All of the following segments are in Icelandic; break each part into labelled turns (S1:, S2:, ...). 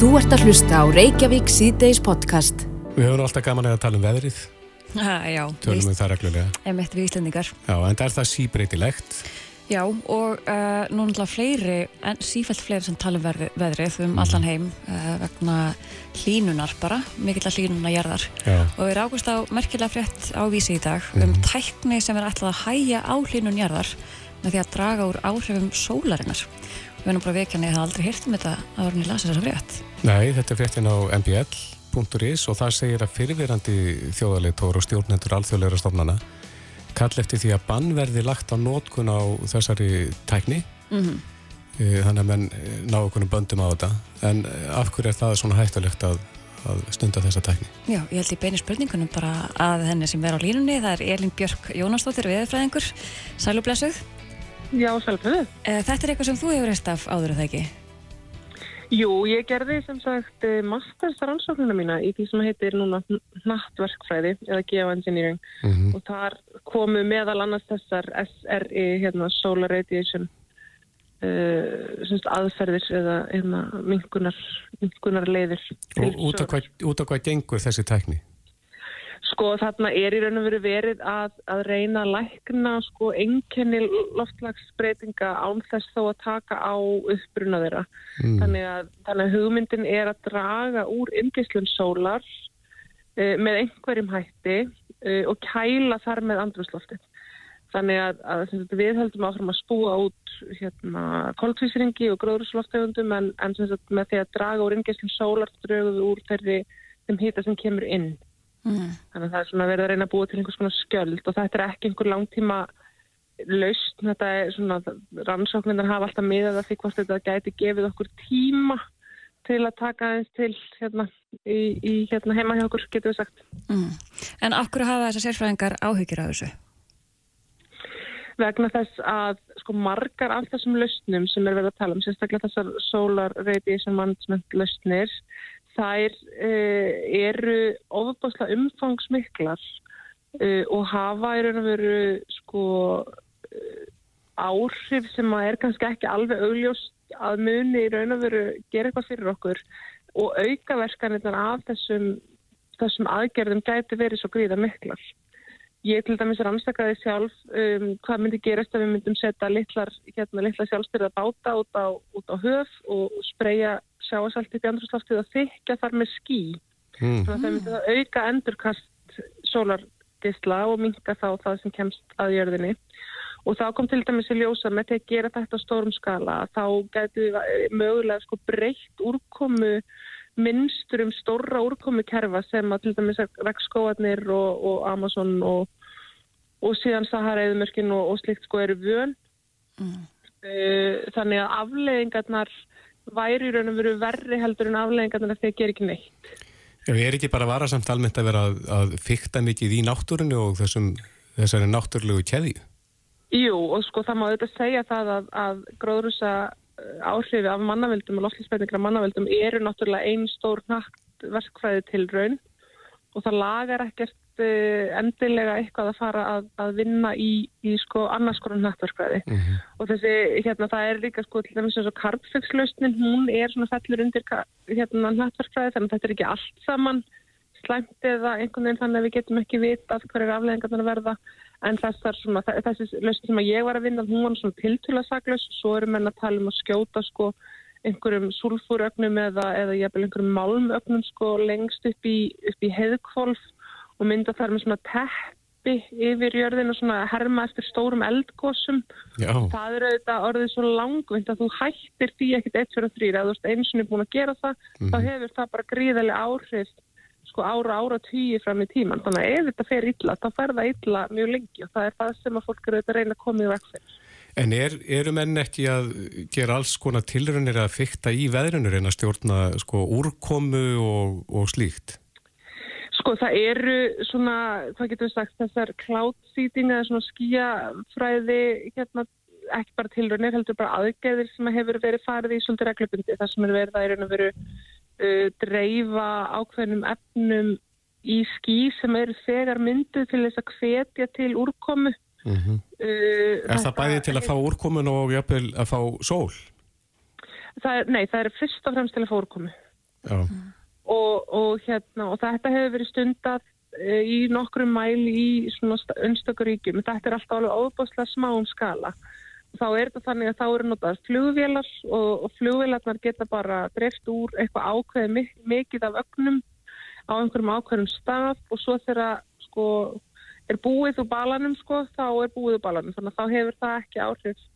S1: Þú ert að hlusta á Reykjavík síðdeis podcast.
S2: Við höfum alltaf gaman að tala um veðrið,
S3: Ha, já,
S2: tölum við það reglulega.
S3: emitt við Íslandingar.
S2: Já, en það er það síbreytilegt.
S3: Já, og uh, nú náttúrulega fleiri, en sífælt fleiri sem tala um veðrið um allan heim uh, vegna hlínunar bara, mikill að hlínuna jarðar.
S2: Já,
S3: Og við rákust á merkilega frétt á vísi í dag um tækni sem er ætlað að hæja á hlínun jarðar með því að draga úr áhrifum sólarinnar. Við erum bara vekjan eða aldrei hýrt um þetta að orðinni lasa þessa frétt.
S2: nei, þetta er fréttin á mbl.is og það segir að fyrirverandi þjóðarleitór og stjórnendur alþjóðleira stofnana kall eftir því að bann verði lagt á nótkun á þessari tækni.
S3: Mm
S2: Eh, Þannig að menn eh, ná okkur böndum á þetta. En eh, af hverju er það svona hættulegt að, að stunda þessa tækni?
S3: Já, ég held í beinu spurningunum bara að henni sem er á línunni, það er Elin Björk Jónasdóttir, veðurfræðingur, sælublessuð.
S4: Já, sjálfsögðu.
S3: Eh, Þetta er eitthvað sem þú hefur reist af áður, er það ekki?
S4: Jú, ég gerði sem sagt eh, masters rannsóknuna mína í því sem heitir núna nattverkfræði eða geoengineering
S2: Mm
S4: og þar komu meðal annars þessar SRI, hérna, Solar Radiation uh, semst aðferðir eða hérna, minkunar, minkunar leiðir.
S2: Og út af, hvað, út af hvað gengur þessi tækni?
S4: Sko þarna er í raun og veru verið að, að reyna að lækna sko einkenni loftlagsbreytinga án þess þó að taka á uppbruna þeirra.
S2: Mm.
S4: Þannig, að, þannig að hugmyndin er að draga úr ingislun sólar uh, með einhverjum hætti uh, og kæla þar með andrúsloftið. Þannig að, að við höldum áfram að spúa út hérna, koltvísringi og gróðrúslofttegundum en, en með því að draga úr ingislun sólar dröguðu úr þeirri þeim hýta sem kemur inn.
S3: Mm.
S4: Þannig að það er svona verið að reyna að búa til einhvers konar skjöld og þetta er ekki einhver langtíma laust. Þetta er svona, rannsóknirnar hafa alltaf miðað að því hvort þetta gæti gefið okkur tíma til að taka aðeins til hérna, í, í hérna, heima hjá okkur, getur við sagt.
S3: Mm. En okkur hafa þessar sérfræðingar áhyggjur af þessu?
S4: Vegna þess að sko margar af þessum lausnum sem er verið að tala um, sérstaklega þessar Solar Radiation Management lausnir, þær uh, eru ofabáslega umfangsmiklar uh, og hafa í raun og veru sko uh, áhrif sem að er kannski ekki alveg augljóst að muni í raun og veru gera eitthvað fyrir okkur og aukaverkanirnar af þessum, þessum aðgerðum gæti verið svo gríða miklar. Ég til dæmis rannsakaði sjálf um, hvað myndi gerast ef við myndum setja litlar, hérna, litlar sjálfstyrða báta út á, út á höf og spreyja sjáasalt upp í andrúrslaftið og þykja þar með ský.
S2: Mm.
S4: Þannig að það myndi það auka endurkast sólargisla og minka þá það sem kemst að jörðinni. Og þá kom til dæmis í ljósa með því að gera þetta á stórum skala. Þá gætu við mögulega sko breytt úrkomu minnstur um stóra úrkomu kerfa sem að til dæmis Rekskóarnir og, og Amazon og, og síðan Sahara-eðumörkin og, og slikt sko eru vön.
S3: Mm.
S4: Uh, þannig að afleðingarnar væri í raun og veru verri heldur en afleðingarnar þegar ger ekki neitt.
S2: Já, er ekki bara varasamt almennt að vera að, að fykta mikið í náttúrunni og þessum, þessari náttúrulegu keðju?
S4: Jú, og sko það má auðvitað segja það að, að gróðrusa áhrifi af mannavöldum og loftlýsbreytingar af mannavöldum eru náttúrulega einn stór nakt verkfræði til raun og það lagar ekkert endilega eitthvað að fara að, að vinna í, í sko annars konar naktverkfræði
S2: Mm -hmm.
S4: og þessi, hérna, það er líka sko til dæmis eins og karpfixlausnin, hún er svona fellur undir hérna naktverkfræði þannig að þetta er ekki allt saman slæmt eða einhvern veginn þannig að við getum ekki vitað hverju afleðingarnar verða. En þessar svona, þe- þessi lausn sem að ég var að vinna, hún var svona tiltula saklaus, svo erum menn að tala um að skjóta sko einhverjum sulfurögnum eða, eða jafnvel einhverjum málmögnum sko lengst upp í, upp í heiðkvolf og mynda þar með svona teppi yfir jörðin og svona herma eftir stórum eldgósum
S2: Já,
S4: það er auðvitað orðið svo langvind að þú hættir því ekkit 1, 2 og 3 ef þú ert eins og búin að gera það þá hefur það bara gríðarlega áhrif sko ára ára tíu fram í tíman þannig að ef þetta fer illa, þá fer það illa mjög lengi og það er það sem að fólk eru auðvitað að reyna að koma í vekk fyrir.
S2: en er, eru menn ekki að gera alls konar tilraunir að fykta í veðrunur en að stjórna sko úrkomu og, og slíkt?
S4: Sko það eru svona, hvað getur við sagt, þessar cloud seeding eða svona skíafræði, hérna, ekki bara tilraunir, heldur bara aðgerðir sem hefur verið farið í svolítið reglubundi, þar sem er verið að er raun og veru uh, dreifa ákveðnum efnum í skí sem eru þegar mynduð til þess að hvetja til úrkomu.
S2: Mm -hmm.
S4: Uh,
S2: Er það bæði til að fá úrkomun og jafnvel að fá sól?
S4: Það er, nei, það er fyrst og fremst til að fá úrkomu. Og, og, hérna, og þetta hefur verið stundat e, í nokkrum mæli í svona önstakuríkjum. Þetta er alltaf alveg óbúslega smáum skala. Þá er þetta þannig að þá eru notað flugvélar og, og flugvélarnar geta bara dreft úr eitthvað ákveði mikið af ögnum á einhverjum ákveðum stað og svo þegar sko er búið úr balanum sko, þá er búið úr balanum. Þannig að þá hefur það ekki áhrif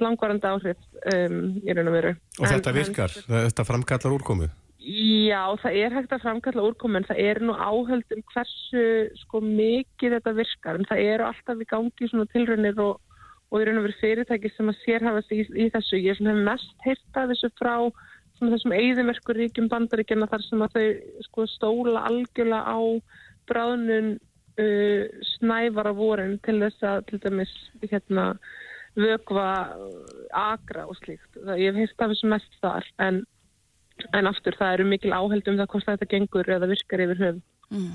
S4: langvarandi áhrif um, í raun og veru.
S2: Og en, þetta virkar? En, þetta framkallar úrkomu?
S4: Já, það er hægt að framkalla úrkomu en það er nú áhöld um hversu sko mikið þetta virkar en það eru alltaf í gangi svona tilraunir og, og og veru fyrirtæki sem að sérhafast í, í þessu. Ég hef mest heyrtað þessu frá svona, þessum eigðumerkur ríkjum bandaríkjana þar sem að þau sko stóla algjörlega á bráðnun uh, snævar af vorin til þess að til dæmis hérna vögva agra og slíkt. Það, ég hef heist af þessu mest þar en, en aftur það eru mikil áheld um það hvort þetta gengur eða virkar yfir höfum. Mm.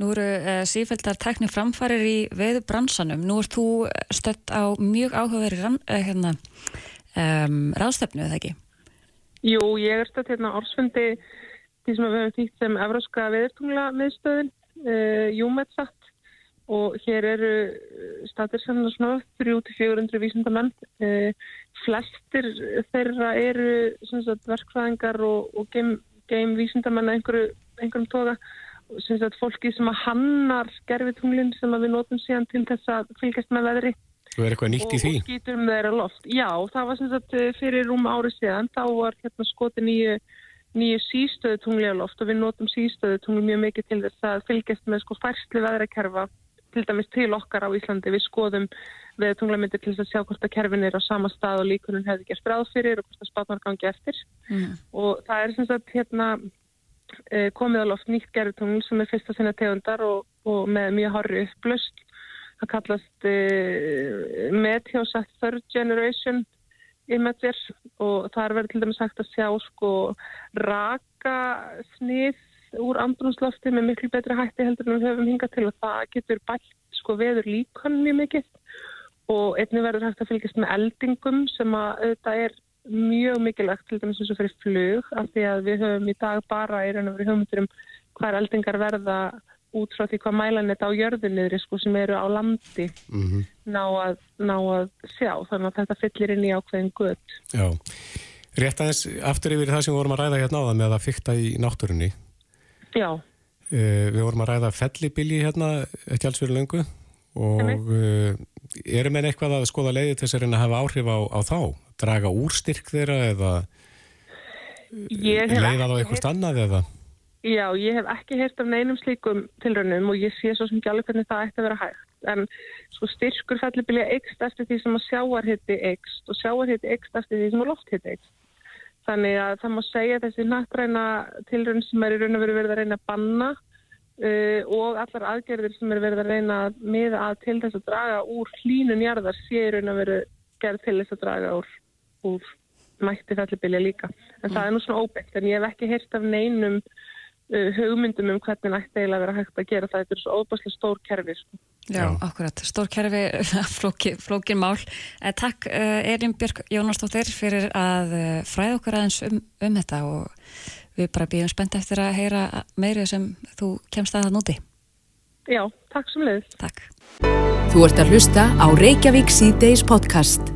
S3: Nú eru uh, sífældar tekni framfærir í veðu bransanum. Nú ert þú stött á mjög áhugaveri uh, hérna, um, ráðstöfnu, eða ekki?
S4: Jú, ég er stött hérna ársfundi því sem við hefum þýtt sem Evróska veðurtungla miðstöðin, uh, Júmetsat og hér eru eh, statir sem svona 300-400 vísindamenn. Eh, flestir þeirra eru sagt, verkfræðingar og, og geim, geim vísindamenn einhverju, einhverjum toga. Sagt, fólki sem að hannar gerfitunglinn sem við notum síðan til þess að fylgjast með veðri.
S2: Og er
S4: og skýtur með þeirra loft. Já, það var sagt, fyrir rúm ári síðan þá var hérna, skoti nýju nýju sístöðu tungli á loft. Og við notum sístöðu tungli mjög mikið til þess að fylgjast með sko færslu veðrakerfa til dæmis til okkar á Íslandi. Við skoðum við tunglamyndir til að sjá hvort að kerfin er á sama stað og líkunum hefði gert bráð fyrir og hvort að spátnar gangi eftir. Mm. Og það er sem sagt hérna eh, komið alveg oft nýtt gerðutungl sem er fyrsta sinna tegundar og, og með mjög horri upplust. Það kallast eh, Meteosat Third Generation imager og það er verið til dæmis sagt að sjá sko raka snið úr andrumslofti með miklu betri hætti heldur en við höfum hingað til og það getur bætt sko veður líkan mjög mikið og einnig verður hægt að fylgjast með eldingum sem að þetta er mjög mikilvægt til dæmis eins og fyrir flug af því að við höfum í dag bara í raun og verið höfumtur um hver eldingar verða út frá því hvað mælanett á jörðunniðri sko sem eru á landi mm -hmm. ná, að, ná að sjá þannig að þetta fyllir inn í ákveðin gutt.
S2: Já, rétt aðeins aftur yfir það sem við vorum að ræða hérna á það með að fykta í náttúrunni
S4: Já.
S2: Uh, við vorum að ræða fellibilji hérna ekki alls fyrir löngu og uh, erum en eitthvað að skoða leiði til þess að hafa áhrif á, á þá? Draga úrstyrk þeirra eða leiða þá eitthvað stannað eða?
S4: Já, ég hef ekki heyrt af neinum slíkum tilraunum og ég sé svo sem ekki alveg hvernig það ætti að vera hægt. En sko styrkur fellibilja eikst eftir því sem að sjáarhitti eikst og sjáarhitti eikst eftir því sem að lofthitti eikst. Þannig að það má segja þessi nattræna tilrönd sem er í raun og veru verið að reyna að banna uh, og allar aðgerðir sem er verið að reyna að miða að til þess að draga úr hlínun jarðar sé í raun og veru gerð til þess að draga úr, úr mætti fellibilja líka. En mm. það er nú svona óbyggt en ég hef ekki heyrt af neinum uh, hugmyndum um hvernig nætti eiginlega vera hægt að gera það. Þetta er svo óbærslega stór kerfi. Sko.
S3: Já, Já, akkurat. Stór kerfi, flókin, flókin mál. Eh, takk uh, Elin Björk Jónastóttir fyrir að uh, fræða okkar aðeins um, um þetta og við bara býðum spennt eftir að heyra meirið sem þú kemst að það núti.
S4: Já, takk sem leiðist.
S3: Takk.
S1: Þú ert að hlusta á Reykjavík C-Days podcast.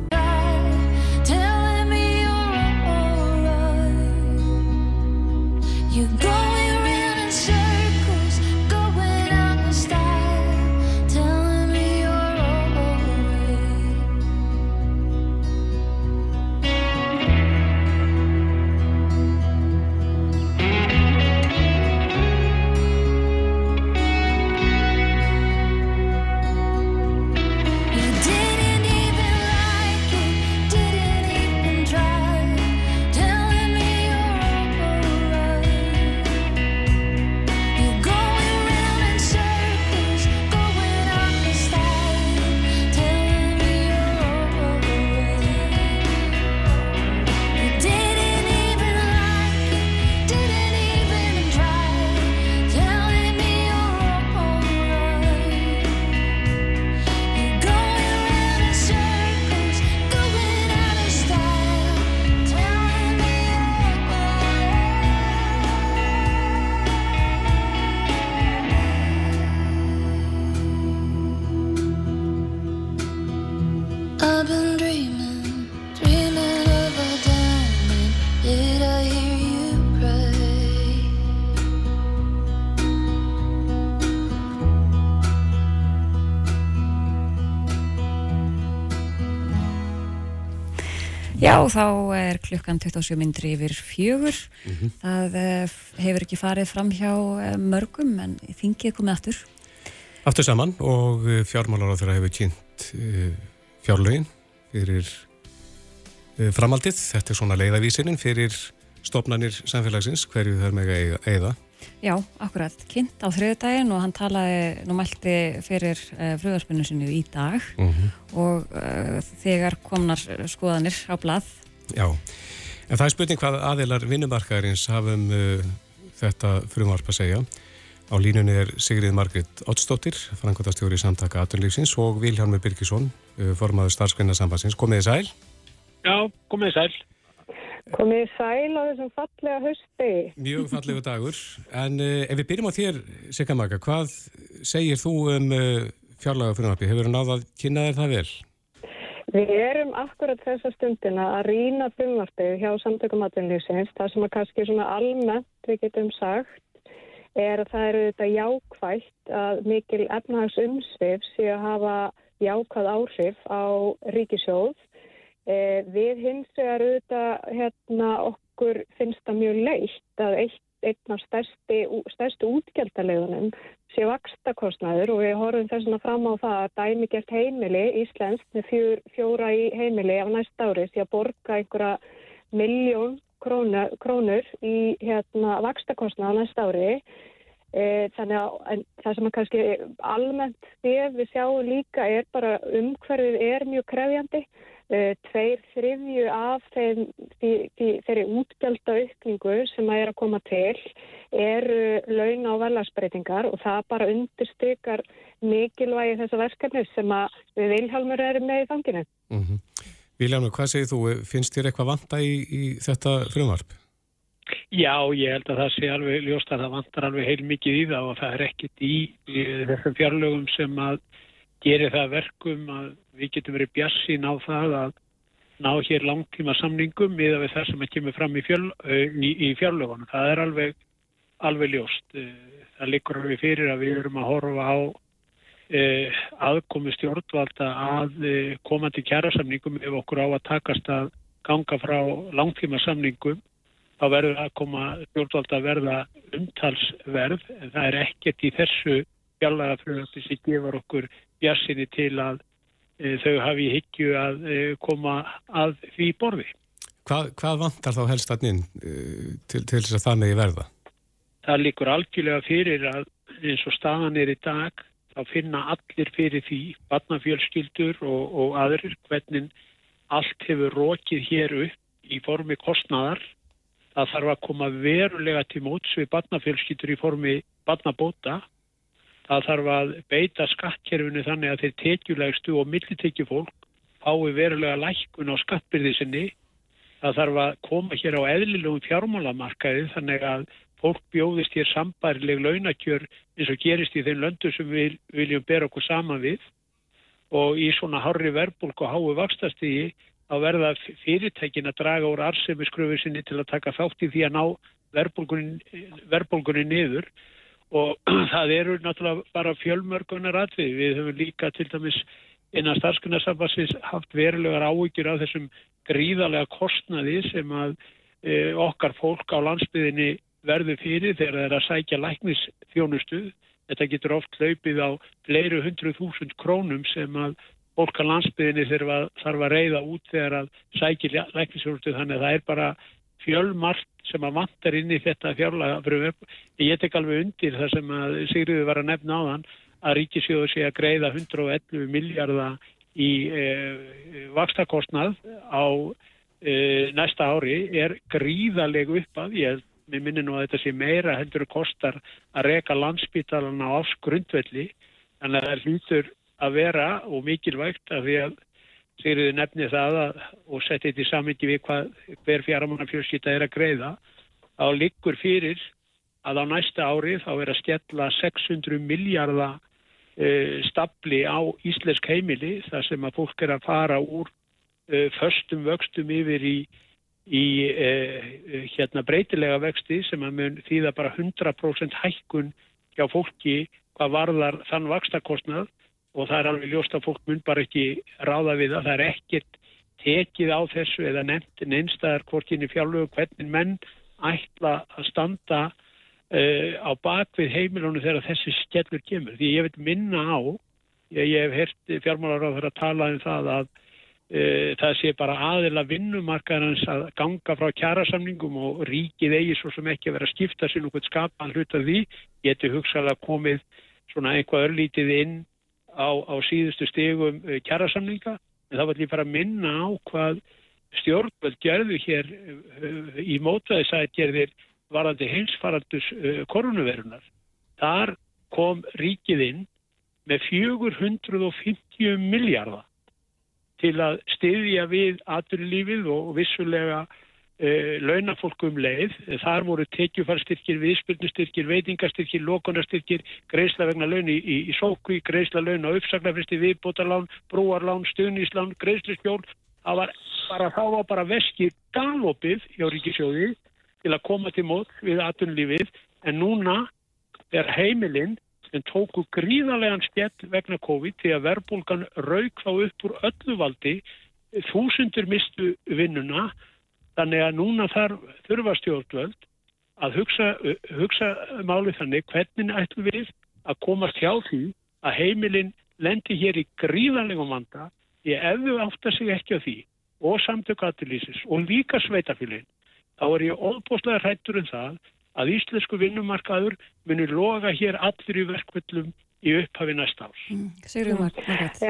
S3: Já, þá er klukkan 27 mindri yfir fjögur. Mm -hmm. Það uh, hefur ekki farið fram hjá uh, mörgum en þingið komið aftur.
S2: Aftur saman og eh, fjármálar á þeirra hefur kynnt fjárlögin fyrir framaldið. Þetta er svona leiðavísinin fyrir stopnarnir samfélagsins, hverju þær mega eiga.
S3: Já, akkurat, kynnt á þriðdægin og hann talaði, nú mælti fyrir uh, fröðarspunnu sinu í dag uh mhm. -huh. og uh, þegar komnar skoðanir á blað.
S2: Já, en það er spurning hvað aðeilar vinnumarkaðarins hafum þetta frumvarp að segja. Á línunni er Sigrið Margrit Ottsdóttir, frangotastjóri í samtaka Atunlífsins og Vilhjálmur Birkisson, formaður starfskvinnasambansins. Komið í sæl?
S5: Já, komið í sæl.
S6: Komið sæl á þessum fallega hösti.
S2: Mjög fallega dagur. En uh, ef við byrjum á þér, Sigga Maka, hvað segir þú um uh, fjárlaga fyrirnapi? Hefur þú náðað að kynna þér það vel?
S6: Við erum akkurat þessa stundina að rína fyrirnapi hjá samtökum aðeinlýsins. Það sem að kannski svona almennt við getum sagt er að það eru þetta jákvægt að mikil efnahagsumsvið sé að hafa jákvæð áhrif á ríkisjóð Eh, við hins vegar auðvitað hérna, okkur finnst það mjög leitt að eitt, einn af stærsti, stærstu útgjaldalegunum sé vakstakostnaður og við horfum þess að fram á það að dæmi gert heimili Íslensk með fjör, fjóra í heimili af næst ári því að borga einhverja miljón krónur, krónur í hérna, vakstakostnað á næst ári. E, þannig að það sem að kannski almennt við sjáum líka er bara umhverfið er mjög krefjandi Eh, tveir þrifju af þeim, því, því, þeirri útgjölda aukningu sem að er að koma til eru laun á velasbreytingar og það bara undirstykar mikilvægi þessa verkefni sem að við Vilhelmur erum með í fanginu. Mm
S2: -hmm. Vilhelmur, hvað segir þú? Finnst þér eitthvað vanta í, í þetta frumvarp?
S5: Já, ég held að það sé alveg ljóst að það vantar alveg heil mikið í það og það er ekkit í, í þessum fjarlögum sem að gerir það verkum að við getum verið bjassín á það að ná hér langtíma samningum miða við það sem að kemur fram í, fjöl, í, í fjárlögunum. Það er alveg, alveg ljóst. Það likur við fyrir að við erum að horfa á eh, aðkomi stjórnvalda að eh, komandi kjærasamningum ef okkur á að takast að ganga frá langtíma samningum þá verður að koma stjórnvalda að verða umtalsverð en það er ekkert í þessu fjallaga frumöndi sem gefur okkur bjassinni til að e, þau hafi higgju að e, koma að því borði.
S2: Hvað, hvað vantar þá helst allin e, til, til þess að það megi verða?
S5: Það líkur algjörlega fyrir að eins og staðan er í dag þá finna allir fyrir því barnafjölskyldur og, og aðrir hvernig allt hefur rókið hér upp í formi kostnaðar það þarf að koma verulega til móts við barnafjölskyldur í formi barnabóta það þarf að beita skattkerfinu þannig að þeir tekjulegstu og millitekjufólk fái verulega lækkun á skattbyrði sinni. Það þarf að koma hér á eðlilegum fjármálamarkaði þannig að fólk bjóðist hér sambarileg launakjör eins og gerist í þeim löndu sem við viljum bera okkur saman við og í svona harri verbulg og hái vakstastígi að verða fyrirtækin að draga úr arsemiskröfu sinni til að taka þátt í því að ná verbulgunni niður og það eru náttúrulega bara fjölmörgunar atvið. Við höfum líka til dæmis innan starfskunarsambassins haft verulegar áhyggjur af þessum gríðarlega kostnaði sem að e, okkar fólk á landsbyðinni verður fyrir þegar það er að sækja læknisþjónustuð. Þetta getur oft hlaupið á fleiru hundru þúsund krónum sem að fólk á landsbyðinni þarf að reyða út þegar að sækja læknisþjónustuð þannig að það er bara fjölmart sem að vantar inn í þetta fjárlega. Ég tek alveg undir það sem að Sigriður var að nefna á þann að Ríkisjóðu sé að greiða 111 miljardar í e, vakstakostnað á e, næsta ári er gríðaleg upp að ég minni nú að þetta sé meira heldur kostar að reka landsbytalan á ásgrundvelli þannig að það er hlutur að vera og mikilvægt að því að Sigriði nefni það að, og setti þetta í samingi við hvað, hver fjaramannafjölskytta er að greiða, þá liggur fyrir að á næsta ári þá er að skella 600 miljardar e, stapli á íslensk heimili þar sem að fólk er að fara úr e, förstum vöxtum yfir í, í e, hérna breytilega vexti sem að mun þýða bara 100% hækkun hjá fólki hvað varðar þann vakstakostnað og það er alveg ljóst að fólk mun bara ekki ráða við það. Það er ekkert tekið á þessu eða nefnt neinstæðar hvorkinni fjárlögu hvernig menn ætla að standa uh, á bakvið heimilónu þegar þessi skellur kemur. Því ég veit minna á, ég, ég hef hert fjármálar á þeirra að tala um það að uh, það sé bara aðila vinnumarkaðans að ganga frá kjærasamningum og ríkið eigi svo sem ekki að vera að skipta sér nokkuð skapan hlut af því. Geti hugsað að komið svona einhvað örlítið inn á, á síðustu stegum uh, kjærasamninga en það var líka að minna á hvað stjórnvöld gerðu hér í mótvæðisætgerðir varandi heimsfaraldus uh, koronavirunar. Þar kom ríkið inn með 450 miljardar til að styðja við aturlífið og vissulega uh, launafólk um leið. Þar voru tekjufarstyrkir, viðspilnustyrkir, veitingastyrkir, lokunastyrkir, greiðsla vegna laun í, í, í sókví, greiðsla laun á uppsagnarfristi, viðbótarlán, brúarlán, stuðníslán, greiðsluskjól. Það var bara, þá var bara veskið galopið hjá ríkisjóðið til að koma til mót við atunlífið en núna er heimilinn sem tóku gríðarlegan skell vegna COVID því að verbulgan rauk þá upp úr öllu valdi þúsundur mistu vinnuna þannig að núna þarf þurfa stjórnvöld að hugsa, hugsa máli þannig hvernig ætlum við að komast hjá því að heimilinn lendi hér í gríðarlegum vanda því ef við áttar sig ekki á því og samtök aðlýsis og líka sveitafélagin þá er ég óbúslega hrættur um það að íslensku vinnumarkaður muni loga hér allir í verkvöldum í upphafi næsta árs.
S3: Mm, Sigurður Margrét.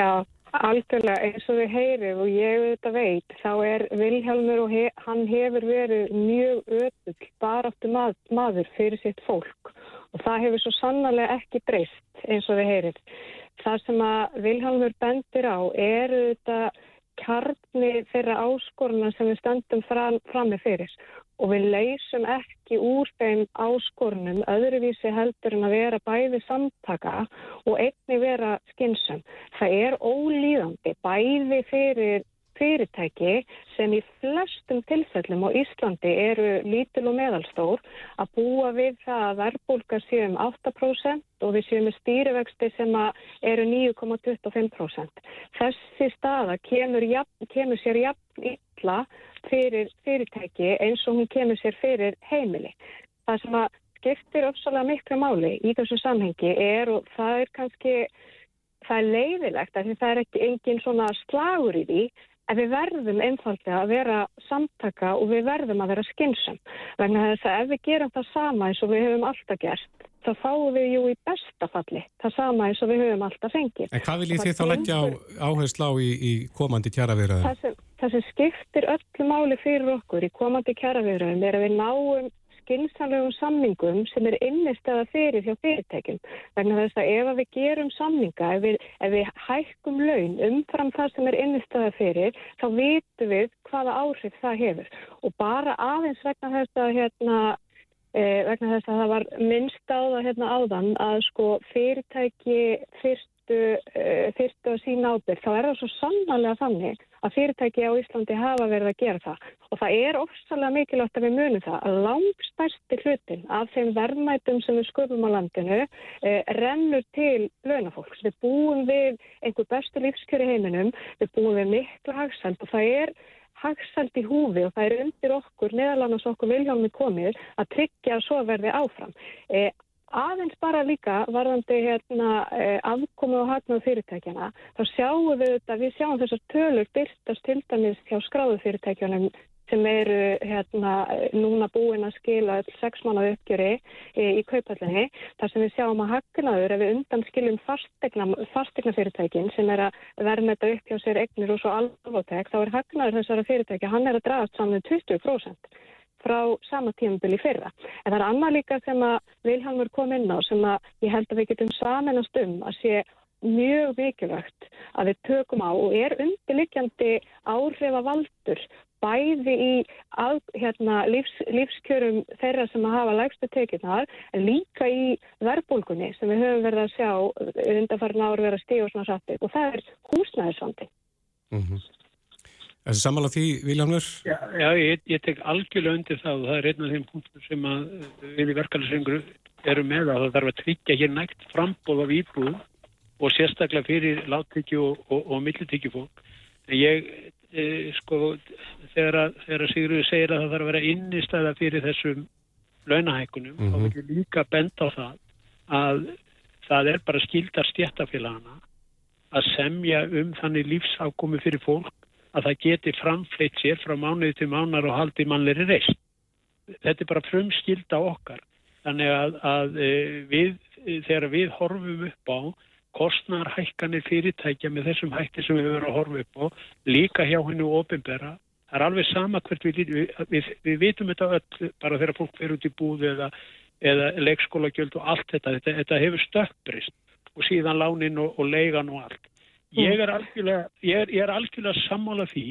S6: Algjörlega eins og við heyrim og ég auðvitað veit, þá er Vilhelmur og he hann hefur verið mjög öðull baráttu mað maður fyrir sitt fólk og það hefur svo sannarlega ekki breyst eins og við heyrim. Það sem að Vilhelmur bendir á er auðvitað kjarni þeirra áskoruna sem við stöndum fram, fram með fyrir og við leysum ekki úr þeim áskorunum öðruvísi heldur en að vera bæði samtaka og einni vera skynsum. Það er ólíðandi bæði fyrir fyrirtæki sem í flestum tilfellum á Íslandi eru lítil og meðalstór að búa við það að verbulga séum 8% og við séum með stýrivexti sem eru 9,25%. Þessi staða kemur, jafn, kemur sér jafn illa fyrir fyrirtæki eins og hún kemur sér fyrir heimili. Það sem að skiptir uppsalega miklu máli í þessu samhengi er og það er kannski það er leiðilegt að það er ekki engin svona slagur í því En við verðum einfallega að vera samtaka og við verðum að vera skynsum. Vegna þess að ef við gerum það sama eins og við höfum alltaf gert, þá fáum við jú í bestafalli það sama eins og við höfum alltaf fengið.
S2: En hvað viljið þið þá leggja áherslu á í, í komandi kjæraverðaðum?
S6: Það sem skiptir öllu máli fyrir okkur í komandi kjæraverðaðum er að við náum skynnsamlegum samningum sem er innistæða fyrir hjá fyrirtækjum. Vegna þess að ef við gerum samninga, ef við, ef við hækkum laun umfram það sem er innistæða fyrir, þá vitum við hvaða áhrif það hefur. Og bara aðeins vegna þess að, hérna, eh, vegna þess að það var minnst á það hérna, áðan að sko, fyrirtæki fyrst fyrstu að sína ábyrg, þá er það svo sannarlega þannig að fyrirtæki á Íslandi hafa verið að gera það og það er ofsalega mikilvægt að við munum það að langstærsti hlutin af þeim verðmætum sem við sköpum á landinu eh, rennur til launafólks. Við búum við einhver bestu lífskjöri heiminum, við búum við miklu hagsald og það er hagsald í húfi og það er undir okkur, neðalannast okkur viljálmi komið að tryggja að svo verði áfram. Eh, Aðeins bara líka varðandi hérna, eh, afkomi og hagnað fyrirtækjana, þá sjáum við þetta, við sjáum þessar tölur byrtast til dæmis hjá skráðu fyrirtækjanum sem eru hérna, núna búin að skila sex mánu uppgjöri í, í kaupallinni. Þar sem við sjáum að hagnaður ef við undan skiljum fastegna fyrirtækin sem er að verða þetta upp hjá sér egnir og svo alvotek, þá er hagnaður þessara fyrirtækja, hann er að draðast saman 20% frá sama tímabili fyrra. En það er annað líka sem að Vilhelmur kom inn á sem að ég held að við getum samanast um að sé mjög mikilvægt að við tökum á og er undirlikjandi áhrifa valdur bæði í að, hérna, lífs, lífskjörum þeirra sem að hafa lægstu tekjurnar en líka í verbulgunni sem við höfum verið að sjá undanfarn ári verið að stíða og svona satt og það er húsnæðisvandi.
S2: Mm -hmm. Þessi samála því, Viljámur?
S5: Já, já ég, ég tek algjörlega undir það og það er einn af þeim punktum sem að eh, við í verkefælisrengur eru með að það þarf að tryggja hér nægt frambóð af íbúðum og sérstaklega fyrir láttekju og, og, og millitekju fólk. Ég e, sko, þegar, að, þegar að Sigurður segir að það þarf að vera innistæða fyrir þessum launahækunum, mm -hmm. þá
S2: Mhm.
S5: vil ég líka benda á það að það er bara skildar stjættafélagana að semja um þannig lífsákomi fyrir fólk að það geti framfleitt sér frá mánuði til mánar og haldi mannleiri reist. Þetta er bara frumskilda okkar. Þannig að, að e, við, e, þegar við horfum upp á kostnarhækkanir fyrirtækja með þessum hætti sem við verðum að horfa upp á, líka hjá hennu ofinbera, það er alveg sama hvert við, við, við, við vitum þetta öll bara þegar fólk fer út í búðu eða, eða leikskólagjöld og allt þetta, þetta, þetta hefur stökkbrist og síðan lánin og, og leigan og allt. Ég er algjörlega, ég er, ég er algjörlega sammála því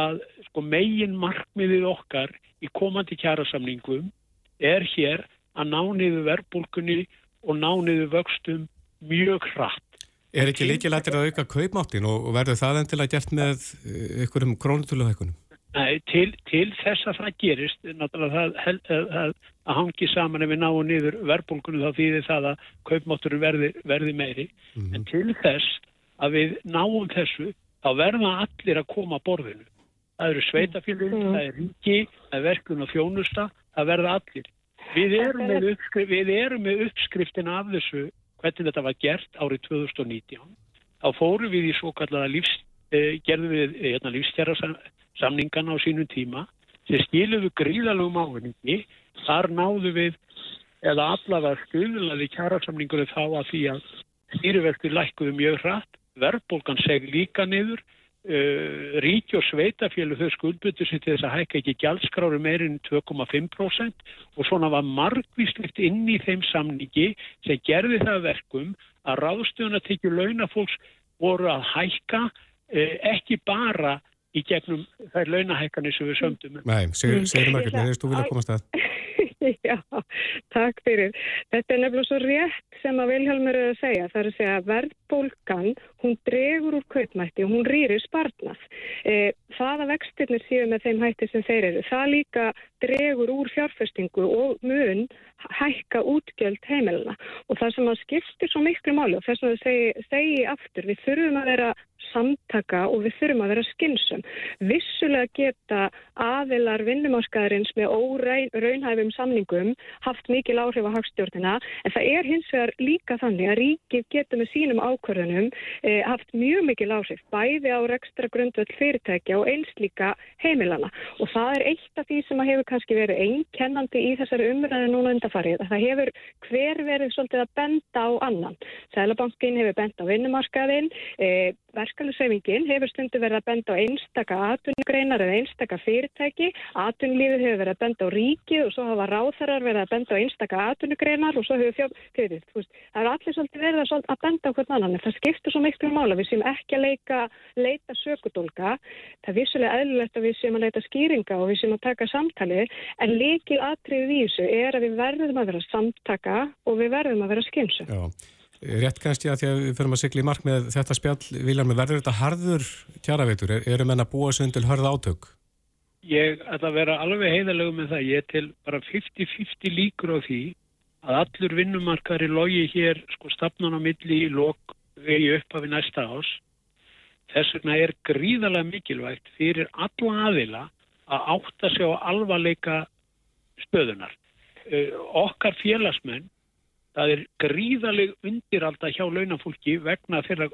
S5: að sko, megin markmiðið okkar í komandi kjærasamningum er hér að ná niður verbulgunni og ná niður vöxtum mjög hratt.
S2: Er ekki líkilættir að auka kaupmáttin og, verður það endilega gert með eh, einhverjum krónutöluhækunum?
S5: Nei, til, til þess að það gerist, náttúrulega það, hel- að, hangi saman ef við náum niður verbulgunni þá þýðir það að kaupmátturinn verði, verði meiri. En til þess að við náum þessu, þá verða allir að koma að borðinu. Það eru sveitafélug, það er ríki, það er verkun og þjónusta, það verða allir. Við erum með, uppskrif, við erum með uppskriftina af þessu, hvernig þetta var gert árið 2019. Þá fórum við í svo kallara lífs, eh, gerðum við eh, hérna, lífstjara samningana á sínum tíma, sem skiluðu gríðalögum ávinningi, þar náðu við, eða allavega stuðlaði kjærasamningur þá að því að stýriverkið lækkuðu mjög hratt, verðbólgan seg líka niður, uh, ríki og sveitafélag þau skuldbyttu sér til þess að hækka ekki gjaldskráru meirinn 2,5% og svona var margvíslegt inn í þeim samningi sem gerði það að verkum að ráðstöðuna tekju launafólks voru að hækka uh, ekki bara í gegnum þær launahækkanir sem við sömdum.
S2: Nei, Margrét, mér veist þú vilja komast að.
S6: Já, takk fyrir. Þetta er nefnilega svo rétt sem að Vilhelmur er að segja. Það er að segja að verðbólgan, hún dregur úr kaupmætti og hún rýrir spartnað. E, það að vextirnir séu með þeim hætti sem þeir eru, það líka dregur úr fjárfestingu og mun hækka útgjöld heimilina. Og það sem að skiptir svo miklu máli og þess að það segi, segi aftur, við þurfum að vera samtaka og við þurfum að vera skynsum. Vissulega geta aðilar vinnumarskaðarins með óraunhæfum samningum haft mikil áhrif á hagstjórnina en það er hins vegar líka þannig að ríkið getur með sínum ákvörðunum eh, haft mjög mikil áhrif bæði á rekstra grundvöld fyrirtækja og eins líka heimilana og það er eitt af því sem að hefur kannski verið einkennandi í þessari umræðu núna undarfarið að það hefur hver verið svolítið að benda á annan. Sælabankin hefur benda á vinnumarskaðin, eh, verkefnisreifingin hefur stundu verið að benda á einstaka atvinnugreinar eða einstaka fyrirtæki, atvinnulífið hefur verið að benda á ríkið og svo hafa ráþarar verið að benda á einstaka atvinnugreinar og svo hefur fyrir, þú veist, það er allir svolítið verið að, að benda á hvern annan. En það skiptir svo miklu mála, við séum ekki að leika, leita sökudólka, það er vissulega eðlulegt að við séum að leita skýringa og við séum að taka samtali, en líkil atriðið í þessu er að við verðum að vera samtaka og við verðum að vera skynsum.
S2: Rétt kannski að því að við fyrir að sigla í mark með þetta spjall, Viljarmi, verður þetta harður kjaraveitur? Er, eru menn að búa sig undir hörð átök?
S5: Ég ætla að vera alveg heiðalegu með það. Ég til bara 50-50 líkur á því að allur vinnumarkari logi hér sko stafnan á milli í lok vegi upp af í næsta ás. Þess vegna er gríðarlega mikilvægt fyrir alla aðila að átta sig á alvarleika stöðunar. Uh, okkar félagsmenn, það er gríðarleg undiralda hjá launafólki vegna þeirra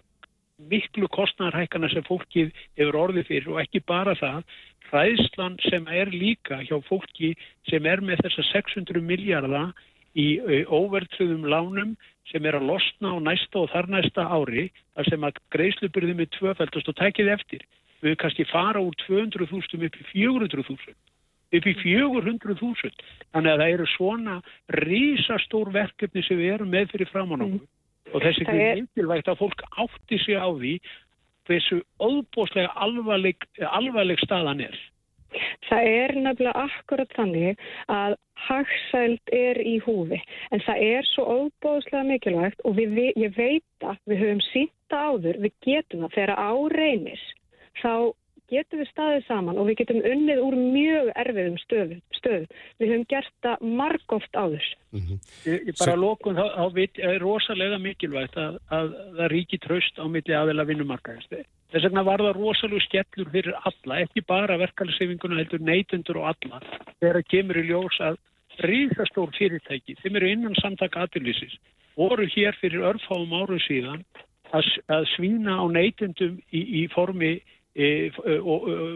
S5: miklu kostnarhækana sem fólkið hefur orðið fyrir og ekki bara það, hræðslan sem er líka hjá fólki sem er með þessa 600 miljardar í óvertröðum lánum sem er að losna á næsta og þar næsta ári þar sem að greiðslubyrðum er tvöfældast og tækið eftir. Við kannski fara úr 200.000 upp í 400.000 upp í 400.000 þannig að það eru svona rísastór verkefni sem við erum með fyrir framann okkur mm. og þess að það er mikilvægt að fólk átti sig á því hversu óbúslega alvarleg, alvarleg staðan er.
S6: Það er nefnilega akkurat þannig að hagsæld er í húfi en það er svo óbúslega mikilvægt og við, ég veit að við höfum sýnta áður, við getum það þegar áreynis þá getum við staðið saman og við getum unnið úr mjög erfiðum stöðum, stöð. Við höfum gert það margóft áður. Mm -hmm.
S5: Ég, ég bara lókun þá, þá er rosalega mikilvægt að, að það ríki tröst á milli aðeila vinnumarkaðist. Þess vegna var það rosalega skellur fyrir alla, ekki bara verkefælisefinguna heldur neytundur og alla. Þegar kemur í ljós að ríðastór fyrirtæki, þeim eru innan samtaka aðurlýsis, voru hér fyrir örfáum árum síðan að, að svína á neytundum í, í formi í,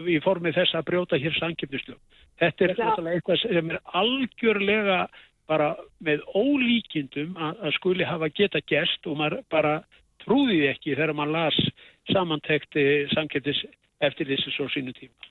S5: í formi þess að brjóta hér sankjöfnislu. Þetta er náttúrulega eitthvað sem er algjörlega bara með ólíkindum að, að skuli hafa geta gerst og maður bara trúði ekki þegar maður las samantekti samkjöfnis eftir þessu svo sínu tíma.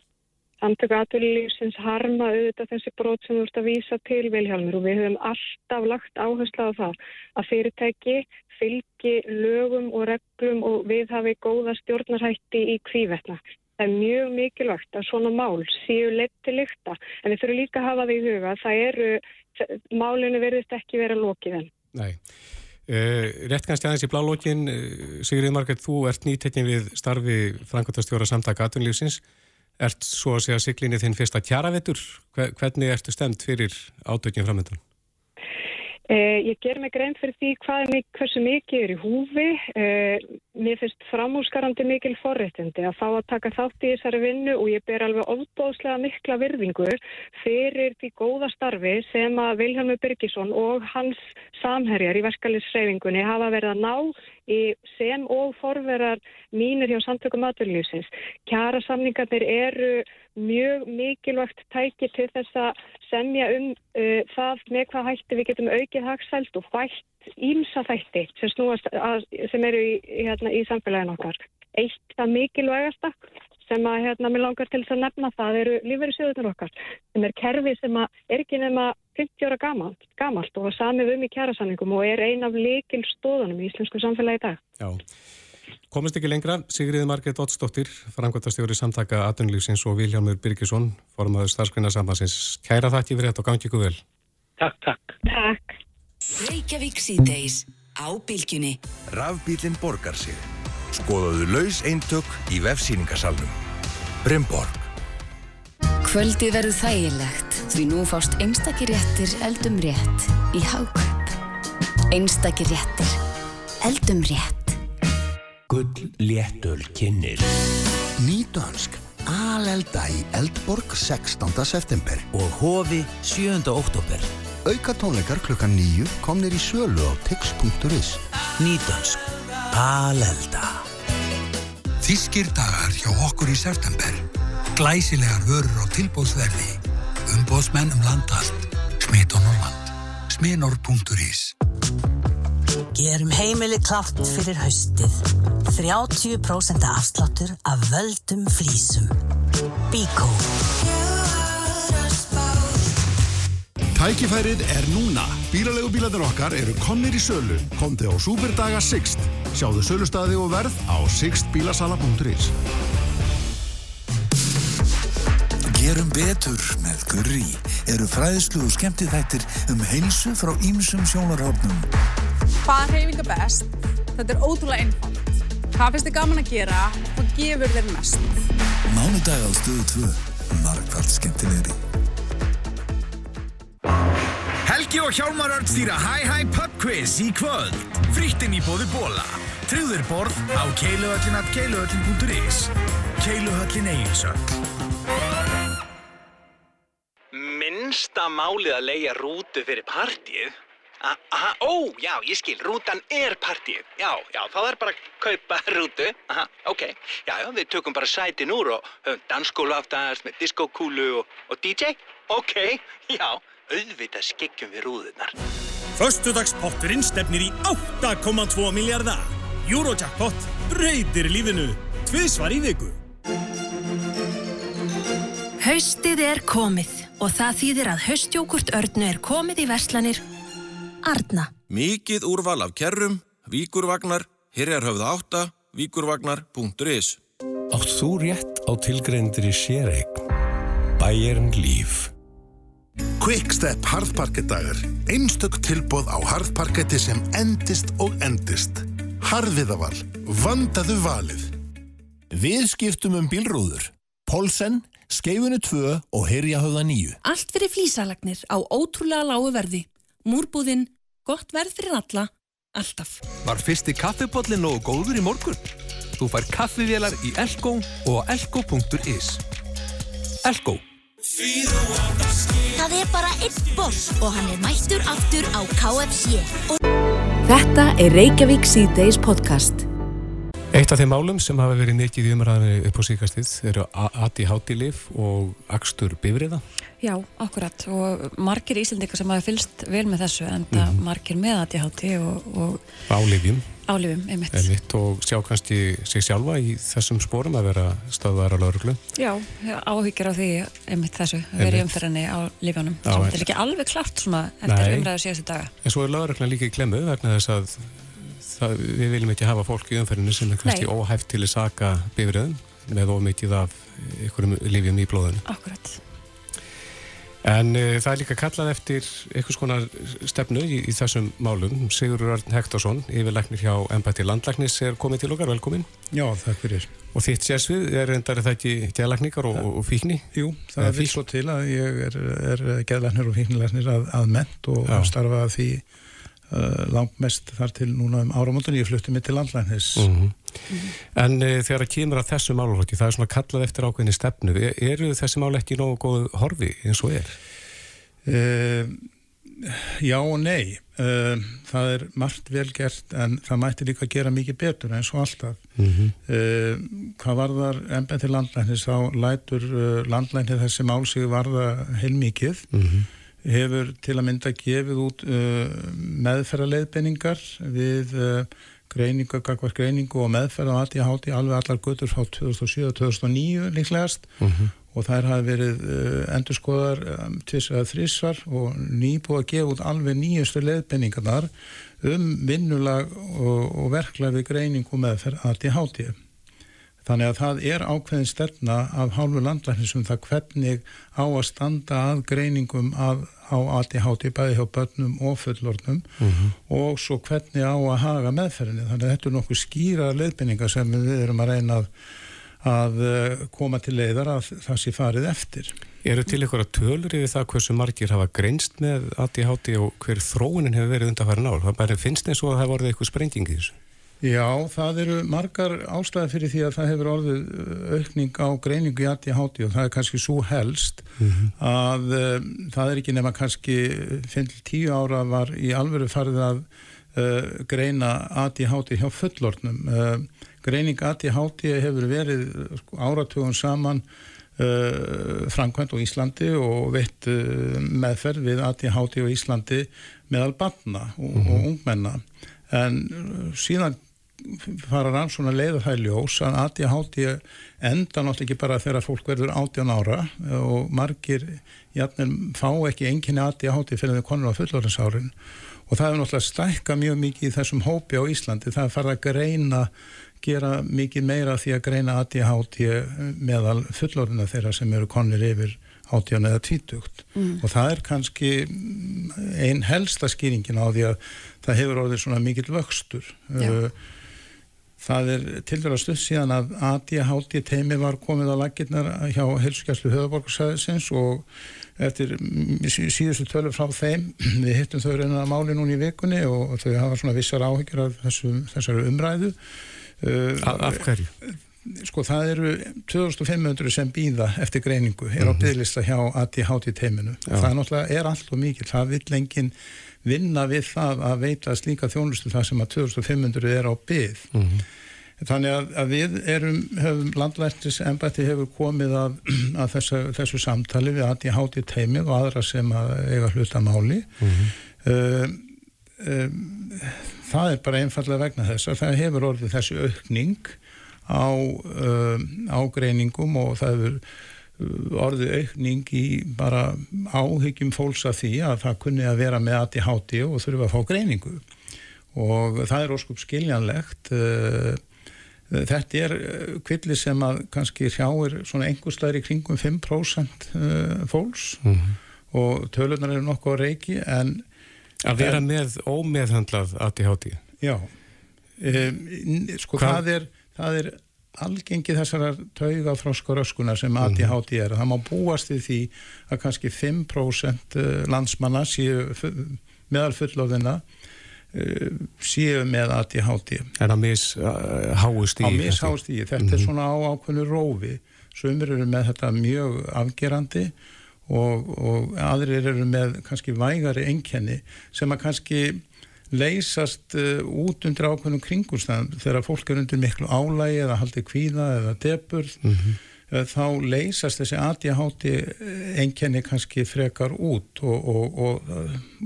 S6: Samtöku aðtöluðlýfsins harma auðvitað þessi brót sem þú ert að vísa til Vilhjálmur og við höfum alltaf lagt áherslu á það að fyrirtæki fylgi lögum og reglum og við hafi góða stjórnarhætti í kvívetna. Það er mjög mikilvægt að svona mál séu leitt til lykta en við þurfum líka að hafa því í huga að það eru, málinu verðist ekki vera lokið enn.
S2: Nei. Uh, rétt kannski aðeins í blálókin, uh, Sigurður Margret, þú ert nýttekkin við starfi Frankværtastjóra samtaka aðtunlífsins. Ert svo að segja siglinni þinn fyrsta kjaravettur? Hvernig ertu stemt fyrir átökjum framöndan?
S6: Eh, ég ger mig grein fyrir því hvað, hversu mikið er í húfi. Eh, mér finnst framhúsgarandi mikil forréttindi að fá að taka þátt í þessari vinnu og ég ber alveg ofbóðslega mikla virðingu fyrir því góða starfi sem að Vilhelmur Byrkisson og hans samherjar í verkefliðsreyfingunni hafa verið að ná sem og forverar mínir hjá samtökum aðvöldlýfsins. Kjara samningarnir eru mjög mikilvægt tæki til þess að semja um uh, það með hvað hætti við getum aukið hagsælt og bætt ímsa þætti sem, snúast, að, sem eru í, hérna, í samfélagin okkar. Eitt það mikilvægasta sem að hérna, mér langar til þess að nefna það eru lífverðisjöðunar okkar sem er kerfi sem er ekki nema 50 ára gamalt, gamalt og samið um í kjærasanningum og er ein af leikil stóðunum í íslensku samfélagi í dag.
S2: Já, komist ekki lengra. Sigriði Margret Ottsdóttir, frangværtastjóri samtaka Atunlífsins og Viljámur Birgisson, formadur starfsgrunarsambansins. Kæra þakki fyrir þetta og gangi ykkur vel.
S5: Takk, takk.
S6: Takk.
S1: Reykjavík síðdeis á bylgjunni.
S7: Rafbílinn borgar sig. Skoðaðu laus eintök í vefsýningasalnum. Brynborg.
S1: Kvöldið verður þægilegt því nú fást einstakir réttir eldum rétt í Hákaup. Einstakir réttir eldum rétt.
S8: Gull léttöl kynir. Nýdönsk. Alelda í Eldborg 16. september.
S9: Og hofi 7. oktober.
S8: Auka tónleikar klukkan nýju komnir í sölu á tix.is.
S9: Nýdönsk. Alelda.
S10: Þískir dagar hjá okkur í september. Glæsilegar vörur á tilbúðsverði. Umbóðsmenn um landallt. Smit og Norrland. Sminor.is
S11: Gerum heimili klátt fyrir haustið. 30% afsláttur af völdum flísum. Bíkó.
S12: Tækifærið er núna. Bílalegu bílarnir okkar eru komnir í sölu. Komdu á Superdaga Sixt. Sjáðu sölustadi og verð á sixtbílasala.is
S13: Gerum betur með Gurri eru fræðslu og skemmtið þættir um heilsu frá ýmsum sjónarhófnum.
S14: Hvað reyfinga best? Þetta er ótrúlega einfalt. Hvað finnst þið gaman að gera? Hvað gefur þér mest?
S13: Mánudag á stöðu 2. Markvælt skemmtilegri.
S15: Helgi og Hjálmar Örd stýra Hi Hi Pub Quiz í kvöld. Frittinn í bóði bóla. Trúður borð á keiluhöllinat keiluhöllin.is Keiluhöllin Egilsöld.
S16: Minnsta málið að leia rútu fyrir partíið? Aha, ó, já, ég skil, rútan er partíið. Já, já, þá er bara að kaupa rútu. Aha, ok. Já, já, við tökum bara sætin úr og höfum dansskólu aftast með diskokúlu og, og DJ. Ok, já, auðvitað skeggjum við rúðunar.
S17: Föstudagspotturinn stefnir í 8,2 miljardar. Eurojackpot breytir lífinu. Tviðsvar í viku.
S18: Haustið er komið og það þýðir að haustjókurt örnu er komið í verslanir Arna.
S19: Mikið úrval af kerrum, víkurvagnar, hirjarhöfða átta, víkurvagnar.is
S20: Átt þú rétt á tilgreyndri séreign? Bæjarn líf.
S12: Quickstep harðparkettagar. Einstök tilbóð á harðparketti sem endist og endist. Harðviðaval. Vandaðu valið.
S21: Við skiptum um bílrúður. Polsen skeifunu 2 og heyrja höfða 9.
S22: Allt fyrir flísalagnir á ótrúlega lágu verði. Múrbúðinn, gott verð fyrir alla, alltaf.
S23: Var fyrsti kaffipotli nógu góður í morgun? Þú fær kaffivélar í Elko og elko.is. Elko.
S24: Það er bara einn boss og hann er mættur aftur á KFC.
S1: Þetta er Reykjavík C-Days podcast.
S2: Eitt af þeim málum sem hafa verið mikið í umræðinu upp á síkastið eru ADHD-lif og akstur bifriða.
S3: Já, akkurat og margir íslendingar sem hafa fylst vel með þessu en það
S2: Mhm.
S3: margir með ADHD og, og
S2: Álifjum.
S3: Álifum, einmitt.
S2: Einmitt, og sjá kannski sig sjálfa í þessum spórum að vera stöðvar á lauruglu.
S3: Já, áhyggjur á því einmitt þessu,
S2: Einmitt.
S3: umferðinni á
S2: en-
S3: þetta er ekki alveg klart svona eftir umræðu síðustu daga.
S2: En svo er lauruglan líka í klemmu vegna þess að það, við viljum ekki hafa fólk í umferðinu sem er kannski
S3: Nei.
S2: óhæft til að saka bifriðum með ómikið af einhverjum lífjum í blóðinu.
S3: Akkurat.
S2: En uh, það er líka kallað eftir einhvers konar stefnu í, í þessum málum. Sigurður Örn Hektorsson, yfirlæknir hjá Embætti Landlæknis, er komið til okkar, velkomin.
S25: Já, takk fyrir.
S2: Og þitt sérsvið er endar það ekki geðlækningar og, og fíkni?
S25: Jú, það
S2: Eða
S25: er vilt svo til að ég er, er geðlæknir og fíknilegnir að, að ment og starfa að því uh, langt mest þar til núna um áramótun ég flutti mig til landlæknis.
S2: Mhm. En uh, þegar það kemur að þessu málflokki, það er svona kallað eftir ákveðinni stefnu. E- Eru þessi mál ekki nógu góð horfi eins og er?
S25: Uh, já og nei. Það er margt vel gert en það mætti líka gera mikið betur eins og alltaf.
S2: Mhm.
S25: Uh, hvað varðar embætti landlæknis þá lætur landlæknir þessi mál sig varða heilmikið
S2: Mhm.
S25: Hefur til að mynda gefið út uh, meðferðarleiðbenningar við uh, greiningu, gagvar greiningu og meðferð á ADHD alveg allar götur frá 2007-2009 líklegast
S2: Mhm.
S25: og þær hafi verið uh, endurskoðar um, tvis eða þrísvar og nýbúið að gefa út alveg nýjustu leiðbenningarnar um vinnulag og, og verklag við greiningu meðferð ADHD. Þannig að það er ákveðin stefna af hálfu landlæknis um það hvernig á að standa að greiningum að, á ADHD bæði hjá börnum og fullornum
S2: Mhm.
S25: og svo hvernig á að haga meðferðinni. Þannig að þetta er nokkuð skýra leiðbynningar sem við erum að reyna að, að eh, koma til leiðar að það sé farið eftir.
S2: Eru til ykkur að tölur yfir það hversu margir hafa greinst með ADHD og hver þróunin hefur verið undanfæri ár? Það finnst eins og að það hefur orðið eitthvað sprenging í þessu.
S25: Já, það eru margar ástæði fyrir því að það hefur orðið uh, aukning á greiningu í ADHD og það er kannski svo helst að um, það er ekki nema kannski 5-10 ára var í alvöru farið að uh, greina ADHD hjá fullornum. Uh, greining ADHD hefur verið sko, áratugum saman uh, framkvæmt á Íslandi og veitt uh, meðferð við ADHD á Íslandi meðal barna og, og ungmenna. En uh, síðan fara rann svona leiða það í ljós að ADHD enda náttúrulega ekki bara þegar fólk verður 18 ára og margir jafnir fá ekki enginni ADHD fyrir þau konur á fullorðinsárin og það er náttúrulega stækka mjög mikið í þessum hópi á Íslandi, það er farið að greina gera mikið meira því að greina ADHD meðal fullorðina þeirra sem eru konir yfir 18 eða 20
S26: Mm.
S25: og það er kannski einn helsta skýringin á því að það hefur orðið svona mikill vöxtur. Uh, Það er til dæra stuð síðan að ADHD teimi var komið á lakirnar hjá helsugjastlu höfuborgarsæðisins og eftir sí- síðustu tölu frá þeim, við hittum þau reyna að máli núna í vikunni og þau hafa svona vissar áhyggjur af þessu, þessari umræðu. Uh,
S2: Af- af hverju?
S25: Sko það eru 2500 sem býða eftir greiningu, er á
S2: Mhm.
S25: bygglista hjá ADHD teiminu.
S2: Já.
S25: Það er náttúrulega er allt og mikið, það vill enginn vinna við það að veita slíka þjónustu það sem að 2500 er á byð.
S2: Mhm.
S25: Þannig að, að við erum, hefum landlæstis embætti hefur komið að, að þessu, þessu samtali við ADHD teimið og aðra sem að eiga hluta máli. um, um, það er bara einfallega vegna þess að það hefur orðið þessi aukning á, um, á greiningum og það hefur uh, orðið aukning í bara áhyggjum fólks af því að það kunni að vera með ADHD og þurfa að fá greiningu og það er óskup skiljanlegt uh, Þetta er kvilli sem að kannski hrjáir svona einhverstaðir í kringum 5% uh, fólks
S2: Mhm.
S25: og tölunar eru nokkuð á reiki en
S2: Að vera
S25: en-
S2: með ómeðhandlað ADHD?
S25: Já, um, sko
S2: Hvað-
S25: það er, það er algengi þessara tauga þróskaröskuna sem ADHD er. Það má búast við því að kannski 5% landsmanna séu meðal fullofðina séu með ADHD.
S2: En að mis háu stígi?
S25: Á mis háu stígi. Þetta mm -hmm. er svona á ákveðinu rófi. Sumir eru með þetta mjög afgerandi og, og aðrir eru með kannski vægari enkenni sem að kannski leysast uh, út undir ákveðnum kringumstæðum þegar fólk er undir miklu álægi eða haldi kvíða eða deburð mm -hmm. uh, þá leysast þessi ADHD enkenni kannski frekar út og, og, og,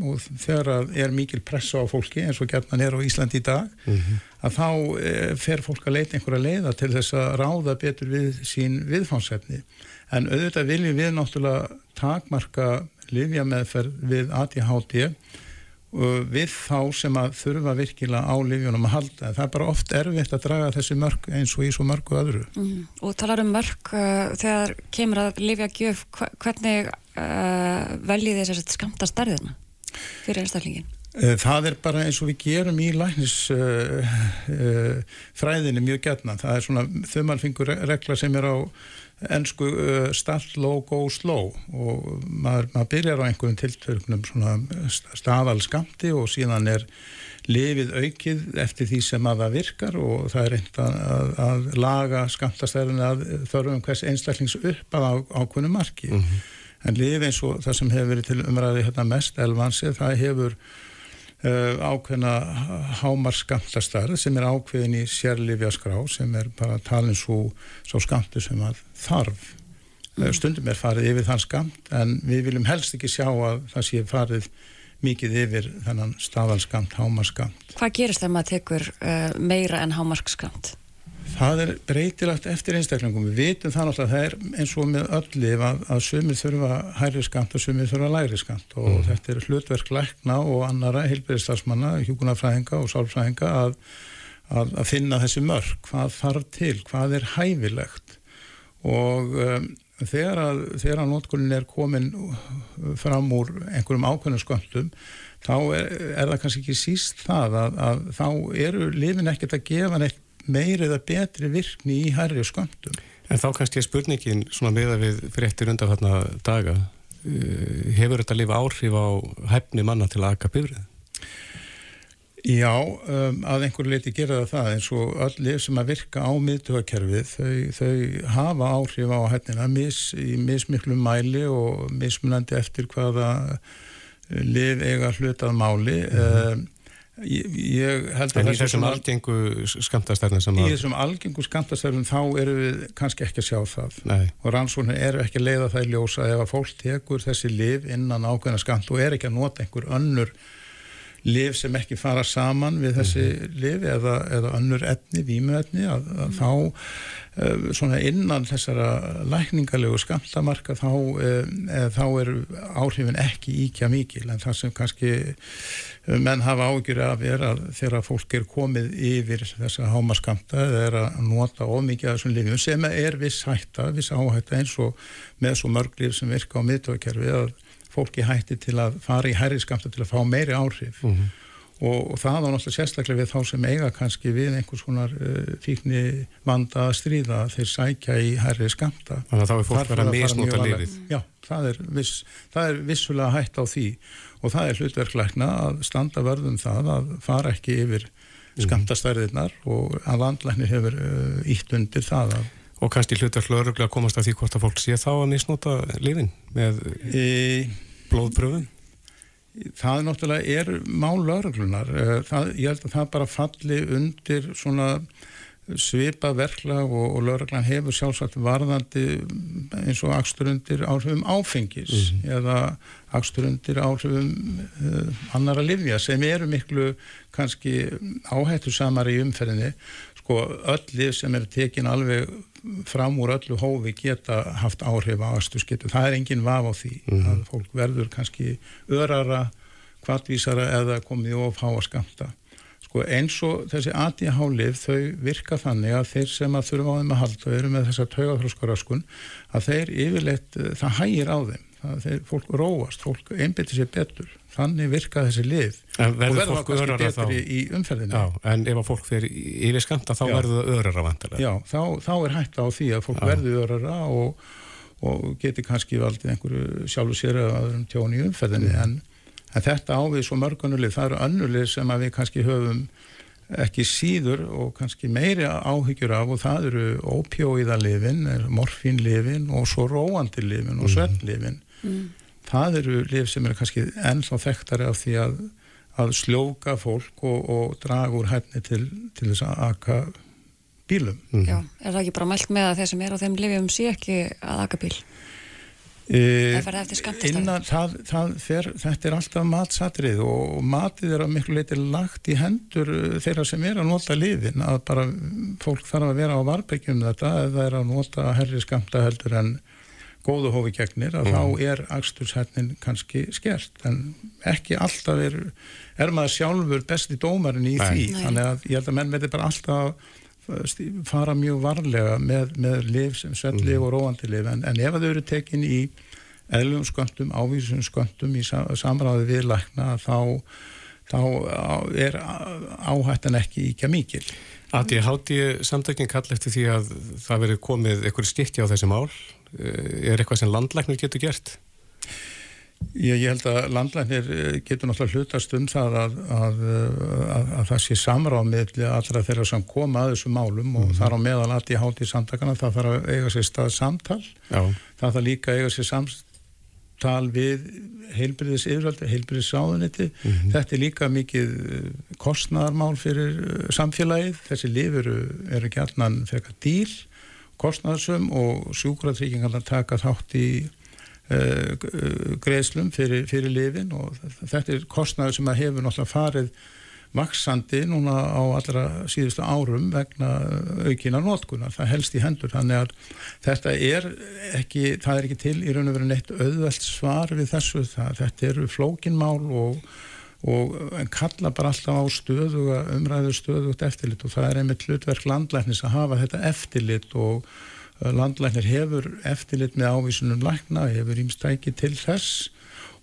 S25: og þegar er mikil pressa á fólki eins og gerðan er á Íslandi í dag mm -hmm. að þá fer fólk að leita einhverja leiða til þess að ráða betur við sín viðfánsefni en auðvitað viljum við náttúrulega takmarka livjameðferð við ADHD við þá sem að þurfa virkilega á livjónum að halda. Það er bara oft erfitt að draga þessi mörg eins og í svo mörgu öðru.
S3: Mm. Og talar um mörg uh, þegar kemur að livja gjöf, hvernig uh, veljið þess að skamta starðina fyrir einstaklingin?
S25: Uh, það er bara eins og við gerum í læknisfræðinu uh, uh, mjög gætna. Það er svona þumalfingur regla sem er á ennsku uh, stall, low, go, slow og maður, maður byrjar á einhverjum tiltöknum svona staðalskamti og síðan er lifið aukið eftir því sem að það virkar og það er reynd að, að, að laga skamtastæðinu að þörfum hvers einstaklings upp að á, ákveðinu marki mm -hmm. en lifið eins og það sem hefur verið til umræði hérna mest elvansið, það hefur ákveðna hámarskamtastarð sem er ákveðin í sérlifja skrá sem er bara talin svo, svo skamtu sem að þarf mm. stundum er farið yfir þann skamt en við viljum helst ekki sjá að það sé farið mikið yfir þennan staðalskamt, hámarskamt
S3: Hvað gerist þegar maður tekur uh, meira en hámarskamt?
S25: Það er breytilagt eftir einstaklingum. Við vitum það náttúrulega að það er eins og með öll að, að sumir þurfa hæri skant og sumir þurfa læri skant og mm. þetta er hlutverk lækna og annara heilbyrðistarsmanna, hjúkunarfræðinga og sálfræðinga að, að, að finna þessi mörg, hvað þarf til, hvað er hæfilegt og um, þegar að, þegar að notkunin er komin fram úr einhverjum ákveðnum sköndum þá er, er það kannski ekki síst það að þá eru lifin ekkert að gefa neitt meiri eða betri virkni í hærri sköndum.
S2: En þá kannski er spurningin svona meða við fréttir undan þarna daga eh, hefur þetta lifa áhrif á hæfni manna til að aka byrrið?
S25: Já, um, að einhverju leiti gera það það eins og öll lif sem að virka á miðtöðakerfið þau, þau hafa áhrif á hæfnina mis, í mismiklu mæli og mismunandi eftir hvaða lif eiga hlutað máli mm -hmm. Ég, ég
S2: en í þessum algengu skamtastærnum
S25: í þessum algengu skamtastærnum þá eru við kannski ekki að sjá það
S2: Nei.
S25: og rannsóknir eru ekki að leiða það í ljósa ef að fólk tekur þessi liv innan ákveðna skamt og er ekki að nota einhver önnur liv sem ekki fara saman við þessi mm -hmm. liv eða, eða önnur etni, vímuetni að, að mm -hmm. þá svona innan þessara lækningarlegu skamtamarka þá, uh, þá er áhrifin ekki íkja mikil en það sem kannski menn hafa ágjur af er að þegar fólk er komið yfir þessa hámaskamta eða er að nota ómikið af þessum lifjum sem er viss hætta, viss áhætta eins og með svo mörglif sem virka á miðtöðkerfi að fólki hætti til að fara í herriskamta til að fá meiri áhrif mm -hmm. Og, og það á náttúrulega sérstaklega við þá sem eiga kannski við einhvers konar uh, fíkni vanda að stríða þeir sækja í herriskamta
S2: Þannig að þá er fólk verið að misnóta lifið
S25: Já, það er, viss, það er vissulega hætt á því og það er hlutverklækna að standa vörðum það að fara ekki yfir mhm. skamtastærðirnar og að landlæknir hefur uh, ítt undir það að
S2: Og kannski að komast að því hvort að fólk sé þá að misnóta lifin með e, blóðpröfum?
S25: Það er náttúrulega er mál lauruglunar. E, ég held að það bara falli undir svona svipa verkla og, og lauruglan hefur sjálfsagt varðandi eins og aksturundir áhrifum áfengis mm -hmm. eða aksturundir áhrifum uh, annara livja sem eru miklu kannski áhættu samar í umferðinni sko öll liv sem eru tekin alveg fram úr öllu hófi geta haft áhrif á aðstusgetu. Það er enginn vaf á því mm -hmm. að fólk verður kannski örara, kvartvísara eða komið of há að skamta. Sko eins og þessi ADH-lif þau virka þannig að þeir sem að þurfa á þeim að halda eru með þessa taugaþróskaraskun að þeir yfirleitt, það hægir á þeim. Það, þeir, fólk róast, fólk einbeti sér betur. þannig virka þessi lif
S2: En
S25: og
S2: verður
S25: verður
S2: fólk örara þá?
S25: í umferðinni
S2: Já, en ef að fólk fer yfir skamta þá
S25: Já.
S2: verður það örara vantilega.
S25: Já, þá, þá er hægt á því að fólk
S2: Já.
S25: verður örara og, og geti kannski valdið einhverju sjálfu sér að tjóni í umferðinni
S2: Mm.
S25: en, en þetta ávið svo mörgunulið, það eru önnulið sem að við kannski höfum ekki síður og kannski meiri áhyggjur af og það eru ópjóiðalifin, morfínlifin og svo róandi lifin og svefnlifin.
S3: Mm.
S25: Það eru lif sem eru kannski ennþá þekktari af því að, að sljóka fólk og, og draga úr hæfni til, til þess að aka bílum.
S3: Já, er það ekki bara mælt með að þeir sem er á þeim lifjum sé ekki að aka bíl?
S25: E, innan, það, það fer, þetta er alltaf matsatrið og matið er að miklu leiti lagt í hendur uh, þeirra sem er að nota lifin að bara fólk þarf að vera á varbegjum þetta eða er að nota herri skamta heldur en góðu hófi gegnir að
S2: Mm.
S25: þá er aksturshætnin kannski skert en ekki alltaf er, er maður sjálfur besti dómarinn í
S2: Nei.
S25: því
S2: Nei.
S25: þannig að ég held að menn með bara alltaf stí- fara mjög varlega með, með liv sem svellif og róandi liv en, en ef að þau eru tekin í eðlugum sköndum, ávísum sköndum í sa- samráði við lækna þá, þá á- er áhættan ekki íkja mikil
S2: Adi, hátti samtökin kall eftir því að það verið komið eitthvað skipti á þessi mál. Eh, Er eitthvað sem landlæknir getur gert?
S25: Ég, ég held að landlæknir eh, getur náttúrulega hlutast um það að, að, að, að það sé samráð með allra þeirra sem koma að þessu málum og þar á meðal að í hátíð samtakana það þarf að eiga sér stað samtal.
S2: Já.
S25: það þarf líka að eiga sér samtal við heilbyrðis yfirvaldi, heilbyrðis ráðuniti þetta er líka mikið eh, kostnaðarmál fyrir eh, samfélagið. Þessi lif eru, gætnan frekar dýr, kostnaðarsum og sjúkratryggingarna taka þátt í uh, greiðslum fyrir, fyrir lifin og þetta er kostnaður sem hefur náttúrulega farið vaksandi núna á allra síðustu árum vegna aukina nótkunar, það helst í hendur þannig að þetta er ekki það er ekki til í raun og veru neitt auðvelt svar við þessu, það, þetta eru flókinmál og, og kalla bara alltaf á stöðuga umræðu stöðugt eftirlit og það er einmitt hlutverk landlæknis að hafa þetta eftirlit og uh, landlæknir hefur eftirlit með ávísunum lækna, hefur ímstæki til þess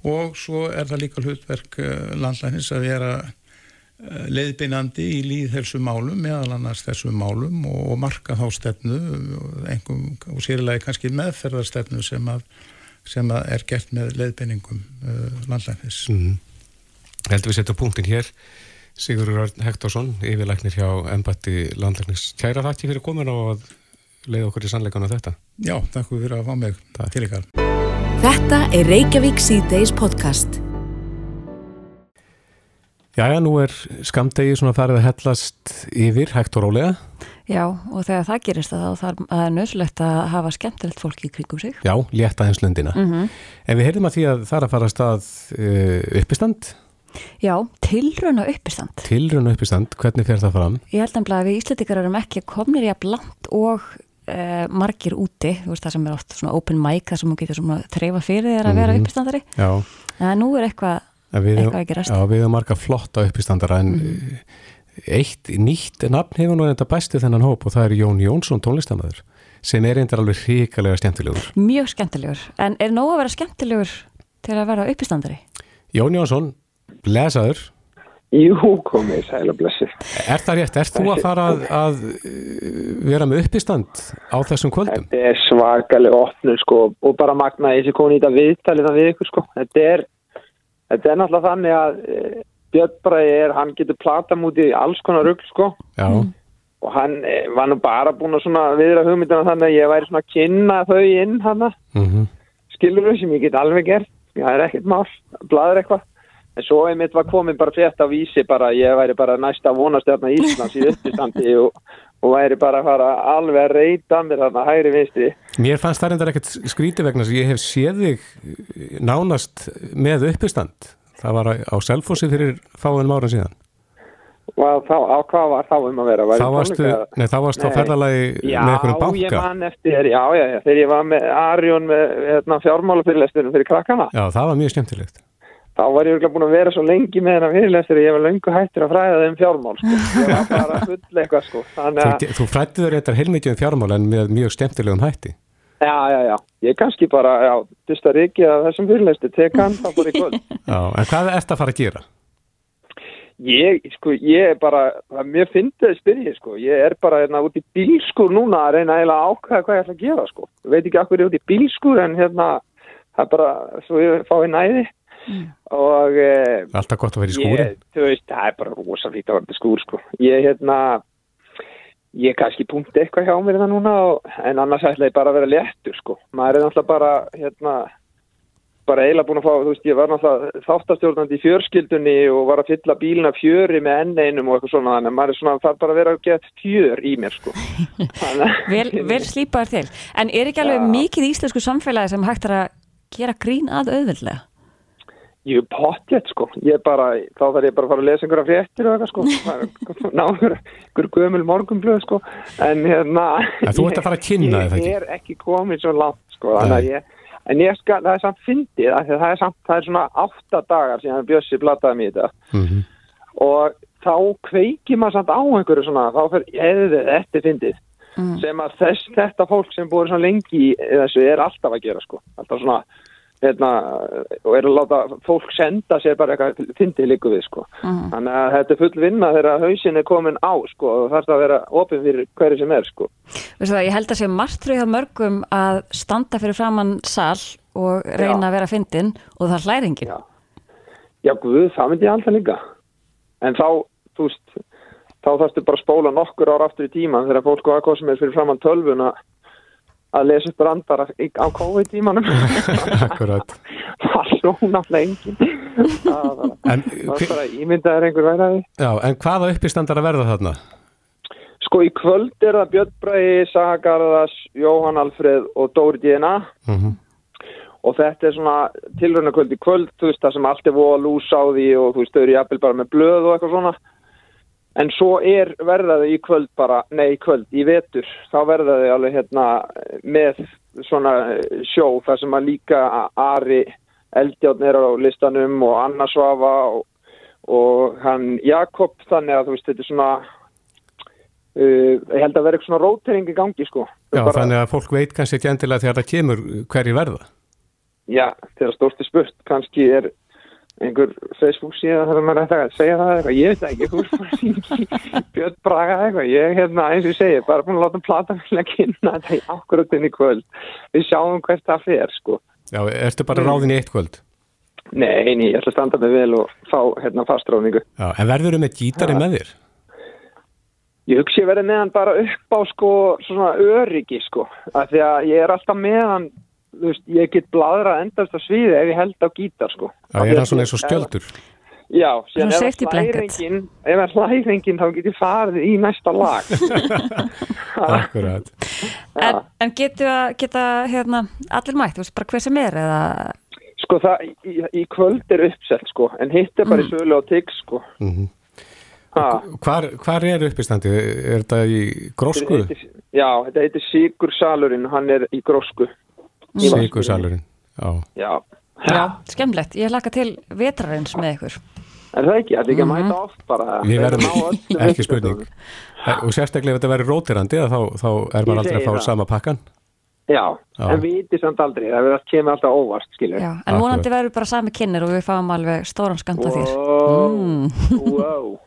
S25: og svo er það líka hlutverk uh, landlæknis að vera uh, leiðbeinandi í líðhelsu málum meðal annars þessum málum og, marka þá stefnu einhver, og sérilega kannski meðferðarstefnu sem að, sem að er gert með leiðbeiningum landlæknis
S2: Mm. Heldur við setja punktin hér. Sigurður Örn Hektorsson, yfirlæknir hjá Embatti landlæknis. Kæra þakki fyrir komin og að leiða okkur í sannleikan á þetta.
S25: Já, takk fyrir að fá mig takk. til ykkar.
S27: Þetta er Reykjavík C-Days podcast.
S2: Jæja, nú er skamdegi svona farið að hellast yfir, hægt og rólega.
S3: Já, og þegar það gerist það, þá þarf- það er nöðsulegt að hafa skemmtilegt fólk í kringum sig.
S2: Já, létta hens lundina.
S3: Mhm.
S2: En við heyrðum að því að það er að fara að stað uh, uppistand,
S3: Já, tilraun og uppistand.
S2: tilrun uppistand, hvernig fer það fram?
S3: Ég held að við Íslandikar erum ekki komnir í að blant og uh, margir úti, þú veist það sem er oft svona open mic, það sem hún getur svona þreifa fyrir þér að vera
S2: Mhm.
S3: uppistandari.
S2: Já,
S3: En nú er eitthvað, eitthvað að gerast.
S2: já, við erum marga flotta uppistandara en mm. eitt nýtt nafn hefur nú þetta bæstu þennan hóp og það er Jón Jónsson tónlistamæður sem er eindir alveg hrikalega skemmtilegur.
S3: Mjög skemmtilegur. En er nóg að vera skemmtilegur til að vera uppistandari?
S2: Jón Jónsson, blesaður.
S28: Jú, komið, sæl og blessið.
S2: Er það rétt? Er þú að fara að, að uh, vera með uppistand á þessum kvöldum?
S28: Þetta er svakalega opnur sko og bara magna þessi koni í þetta viðtalið það við ykkur sko. Þetta er, þetta er náttúrulega þannig að e, Björn Bræði er, hann getur plata mútið í alls konar rugl sko
S2: Já.
S28: og hann e, var nú bara búin að svona viðra hugmyndina þannig að ég væri svona að kynna þau inn hana,
S2: Mm -hmm.
S28: skilur þau sem ég get alveg gert, það er ekkert mál, bladur eitthvað. En svo einmitt var komin bara frétt á vísi bara ég væri bara næsta vonastjarna Íslands í uppistandi og, og væri bara að fara alveg að reyta mér þarna hægri vinstri.
S2: Mér fannst það reyndar ekkert skríti vegna að ég hef séð þig uh, nánast með uppistand. Það var á Selfossi fyrir fáinum ára síðan.
S28: Og þá, á hvað var þá um að vera? Var
S2: Þá varstu, nei, þá varstu á
S28: Nei.
S2: ferðalagi
S28: Já,
S2: með einhverjum
S28: ég
S2: banka.
S28: man eftir, já, já, já, þegar ég var með Arjón með hérna, fjármálafyrirlestunum fyrir krakkana.
S2: Já, það var mjög skemmtilegt.
S28: Þá var ég búin að vera svo lengi með þennan fyrirlestur og ég var löngu hættur að fræða þeim fjármál, sko. Ég var bara full eitthvað, sko. Þannig
S2: Þú, þú frættiður þetta heilmikið um fjármál en með mjög skemmtilegum hætti.
S28: Já, já, já. Ég kannski bara, já, fyrsta riki að þessum fyrirleistu, tek hann þá bara í kvöld.
S2: Já, en hvað ert að fara að gera?
S28: Ég, sko, ég er bara, mér finnst þið spyrjið, sko. Ég er bara hérna út í bílskur núna að reyna að ákvæða hvað ég ætla að gera, sko. Ég veit ekki er hérna, það er næði. Og... Eh,
S2: Alltaf gott að vera í skúrin.
S28: Ég, þú veist, það er bara rosa fýtt að vera í skúr, sko. Ég, hérna, ég kannski punkti eitthvað hjá mér það núna, og, en annars ætla ég bara að vera léttur, sko. Maður er náttúrulega bara, hérna, bara eiginlega búin að fá, þú veist, ég var náttúrulega þáttastjórnandi í fjörskildunni og var að fylla bílina fjöri með enn einum og eitthvað svona, þannig að maður er svona, það er bara að vera að geta fjör í mér, sko.
S3: vel, vel slípaður til. En er ekki alveg mikið í íslensku samfélagi sem hægt er að gera grín að auðvöldlega?
S28: Ég er pottjett sko, ég er bara, þá þarf ég bara að fara að lesa einhverja fréttir og eitthvað sko, ná einhverja einhver gömul morgunblöð sko, en hérna...
S2: En þú ert að fara að kynna
S28: þetta
S2: ekki?
S28: Ég er ekki komið svo langt sko, þannig að ég, en ég skal, það er samt fyndið, það er samt, það er svona átta dagar síðan Bjössi blataði mér þetta
S2: mm -hmm.
S28: og þá kveikir maður samt á einhverju svona, þá fyrir, eða þetta er fyndið, mm. sem að þess, þetta fólk sem búið svona lengi í þessu er alltaf að gera sko, alltaf svona Hérna, og er að láta fólk senda sér bara eitthvað fyndið líku við sko.
S3: Mhm.
S28: þannig að þetta er full vinna þegar hausin er komin á sko, og það er að vera opið fyrir hverju sem er sko.
S3: Það, ég held að sé margtrúið hjá mörgum að standa fyrir framann sal og reyna
S28: Já.
S3: að vera fyndin og það hlæri enginn
S28: Já. Já, guð, það myndi ég alltaf líka en þá, þú veist þá þarfstu bara að spóla nokkur ára aftur í tíman þegar fólk sem er fyrir framann tölvuna að lesa upp brandara á COVID-tímanum.
S2: Akkurat.
S28: það náttúrulega enginn það var bara ímyndaður einhver væraði
S2: Já, en hvaða uppistandar að verða þarna?
S28: Sko í kvöld er það Björn Bræði, Saga Garðars, Jóhann Alfreð og Dóri Dina
S2: Mm
S28: og þetta er svona tilröndakvöld í kvöld, þú veist það sem allt er voða lús á því og þú veist þau eru jafnvel bara með blöð og eitthvað svona en svo er verðaði í kvöld bara, nei í kvöld, í vetur þá verðaði alveg hérna með svona sjó þar sem að líka Ari Eldjárn er á listanum og Anna Svafa og, og hann Jakob þannig að þú veist þetta er svona uh, ég held að vera eitthvað svona rótering í gangi sko
S2: Já,
S28: Bara-
S2: þannig að fólk veit kannski ekki endilega þegar það kemur hverju verða.
S28: Já, þegar stórti spurt, kannski er einhver Facebook síðan þar að maður ætti að segja það eitthvað, ég veit ekki, þú er bara að í Björn Braga eitthvað, ég hérna eins og segi, bara búin að láta plata vilja kynna þetta í akkurat inn í kvöld, við sjáum hvert það fer, sko.
S2: Já, ertu bara ráðin í eitt kvöld?
S28: Nei, nei, ég ætla að standa mig vel og fá hérna fastráningu.
S2: Já, en verður þú með gítari
S28: Já.
S2: með þér?
S28: Ég hugsi að vera með hann bara upp á sko svona öryggi sko af því að ég er alltaf með hann veist, ég get bladrað endast á sviði ef ég held á gítar sko
S2: Já, er hann svona eins og skjöldur?
S28: Já, síðan ef það það hlæðir enginn þá get ég farið í næsta lag
S2: Akkurat.
S3: En, en getur að geta hérna, allir mætt, þú veist bara hver sem er eða
S28: Sko það, í, í kvöld er uppselt sko en hitt er bara í sölu á tigg sko
S2: Mm
S28: Ha.
S2: hvar, hvar er uppistandi? Er þetta í grósku?
S28: Já, þetta heitir Sigur Salurinn, hann er í grósku
S2: Sigursalurinn. Já.
S28: Já,
S3: Já, skemmlegt, ég laka til vetrarins með ykkur
S28: er það ekki? Það er ekki að
S3: Mhm.
S28: mæta oft bara
S2: Við verðum ekki spurning. Og sérstaklega ef þetta verður rótirandi þá, þá er maður aldrei að fá
S28: það.
S2: sama pakkan.
S28: Já,
S2: Já.
S28: en við viti samt aldrei, það verður að kemur alltaf óvart, skilur.
S3: Já, en vonandi verður bara sami kynir og við fáum alveg stóran skant af þér
S28: Wow,
S3: mm.
S28: wow.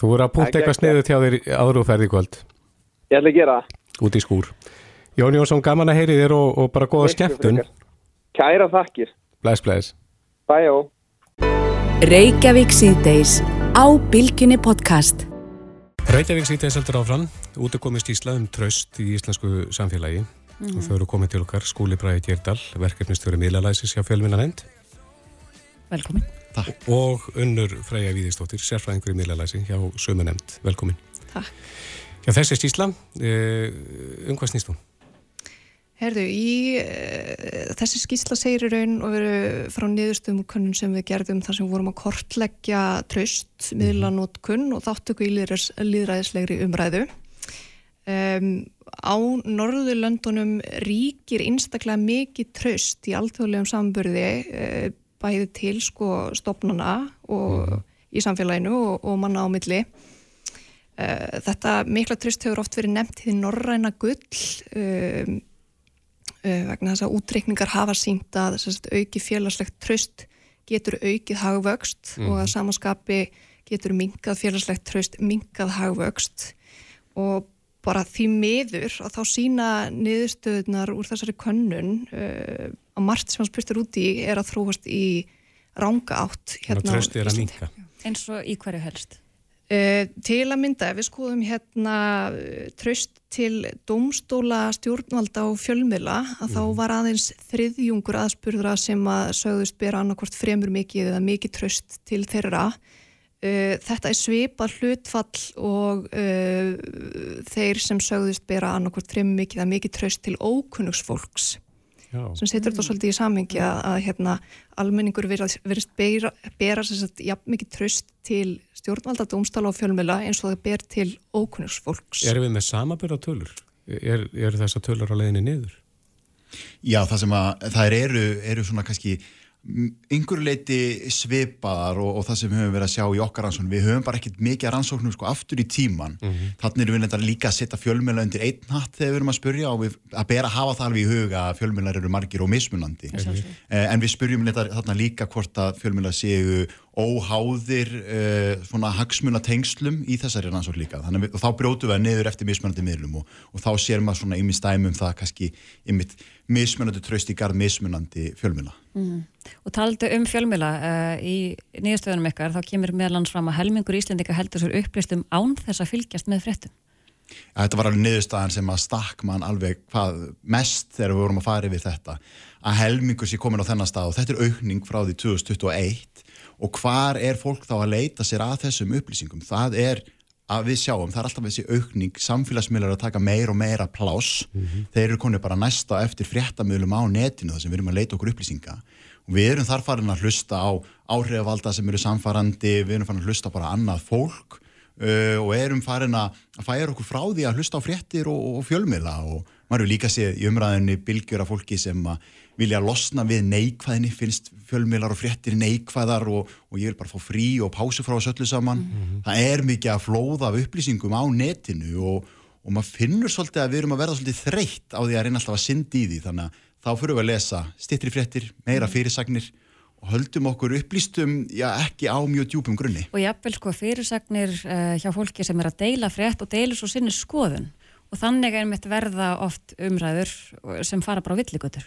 S2: Þú voru að
S28: Það er
S2: eitthvað sniðu til þér áður og ferði í kvöld,
S28: Ég ætla að gera það.
S2: út í skúr. Jón Jónsson, gaman að heyri þér og, og bara góða skemmtun.
S28: Kæra þakkir.
S2: Bless, bless.
S28: Bæjó.
S27: Reykjavík síðdeis á Bilginni podcast.
S2: Reykjavík sýtið seldur áfram, út er komið stísla um tröst í íslensku samfélagi
S3: Mhm.
S2: og þau eru komið til okkar Skúli Bræði Gerdal, verkefnistjóri miðlalæsis hjá fjölminna nefnd
S3: Velkomin
S2: og unnur Freyja Víðistóttir, sérfræðingur í miðlalæsi hjá sömu nefnd. Velkomin.
S29: Takk.
S2: Já, þessi stísla, eh, um hvað snýst hún?
S29: Herðu, í uh, þessi skýrsla segir í raun og veru frá niðurstöðum úr könnun sem við gerðum þar sem við vorum að kortleggja tröst, miðlanótkun og þáttöku í líðræðis, líðræðislegri umræðu. Um, á Norðurlöndunum ríkir einstaklega mikið tröst í alþjóðlegum samburði uh, bæði til sko stopnana og í samfélaginu og, og manna á milli. Uh, þetta mikla tröst hefur oft verið nefnt í norræna gull um, vegna þess að útreikningar hafa sínt að sagt, auki félagslegt tröst getur aukið hagvöxt
S30: Mhm.
S29: og að samanskapi getur minkað félagslegt tröst, minkað hagvöxt og bara því miður að þá sína niðurstöðunar úr þessari könnun uh, að margt sem hann spurtur út í er að þróast í ranga átt
S2: Hérna
S29: á
S2: er
S29: Íslandi.
S2: minka.
S3: eins og í hverju helst
S29: til að mynda, ef við skoðum hérna uh, tröst til domstóla stjórnvalda og fjölmiðla að þá var aðeins þriðjungur aðspurðra sem að sögðust bera annarkvort fremur mikið eða mikið tröst til þeirra. Uh, þetta er svipað hlutfall og þeir sem sögðust bera annarkvort fremur mikið eða mikið tröst til ókunnugsfólks
S2: Já.
S29: sem setur þetta svolítið í samhengi að, að hérna, almenningur verist bera, bera sagt, jafn mikið tröst til stjórnvalda, dómstala og fjölmjöla eins og það ber til ókunnugsfólks.
S2: Erum við með samabyrða tölur? Er, er þessa tölur á leiðinni niður?
S30: Já, það sem að það eru, eru svona kannski einhverju leiti svipaðar og, og það sem við höfum verið að sjá í okkar rannsóknum, við höfum bara ekkert mikið rannsóknum sko aftur í tíman, mm -hmm. þannig erum við nefndar líka að setja fjölmjöla undir einn hatt þegar við erum að spurja og við, að bera að hafa það alveg í huga að fjölmjölar eru margir og mismunandi. Eh, en við spurjum nefndar þarna líka hvort að fjölmjölar séu óháðir uh, svona hagsmunatengslum í þessari rannsókn líka, þannig að við, þá brjótu við niður eftir mismunandi miðlum og, og þá sér maður svona ymmið stæmum það kannski ymmið mismunandi tröst í garð mismunandi fjölmjöla
S3: Mm. Og taldu um fjölmjöla uh, í nýjastöðunum ykkar, þá kemur meðlans fram að helmingur Íslendika heldur sér upplistum án þess að fylgjast með fréttum.
S30: Ja, þetta var alveg niðurstaðan sem að stakk mann alveg hvað mest þegar við vorum að fara yfir þetta að helmingur sé komin á þennan stað og þetta er aukning frá því 2021 og hvar er fólk þá að leita sér að þessum upplýsingum? Það er að við sjáum, það er alltaf þessi aukning samfélagsmiðlar að taka meir og meira plás mm -hmm. þeir eru konið bara næsta eftir fréttamöðlum á netinu þar sem við erum að leita okkur upplýsinga og við erum þar farin að hlusta á áhrifavalda sem eru samfarandi, við erum farin að hlusta bara annað fólk uh, og erum farin að færa okkur frá því að hlusta á fréttir og, og fjölmiðla og maður eru líka séð í umræðinni bylgjur af fólki sem að vilja losna við neikvæðinni, finnst fjölmiðlar og fréttir neikvæðar og, og ég vil bara fá frí og pásu frá þessu öllu saman. Mm -hmm. Það er mikið að flóða af upplýsingum á netinu og, og maður finnur svolítið að við erum að verða svolítið þreytt á því að reyna alltaf að syndi í því þannig að þá fyrir við að lesa stittri fréttir, meira fyrirsagnir og höldum okkur upplýstum, já ekki á mjög djúpum grunni.
S3: Og jafnvel sko fyrirsagnir uh, hjá fólki sem er að deila frétt og deila svo sinni skoðun og þannig er mitt verða oft umræður sem fara bara á villigötur.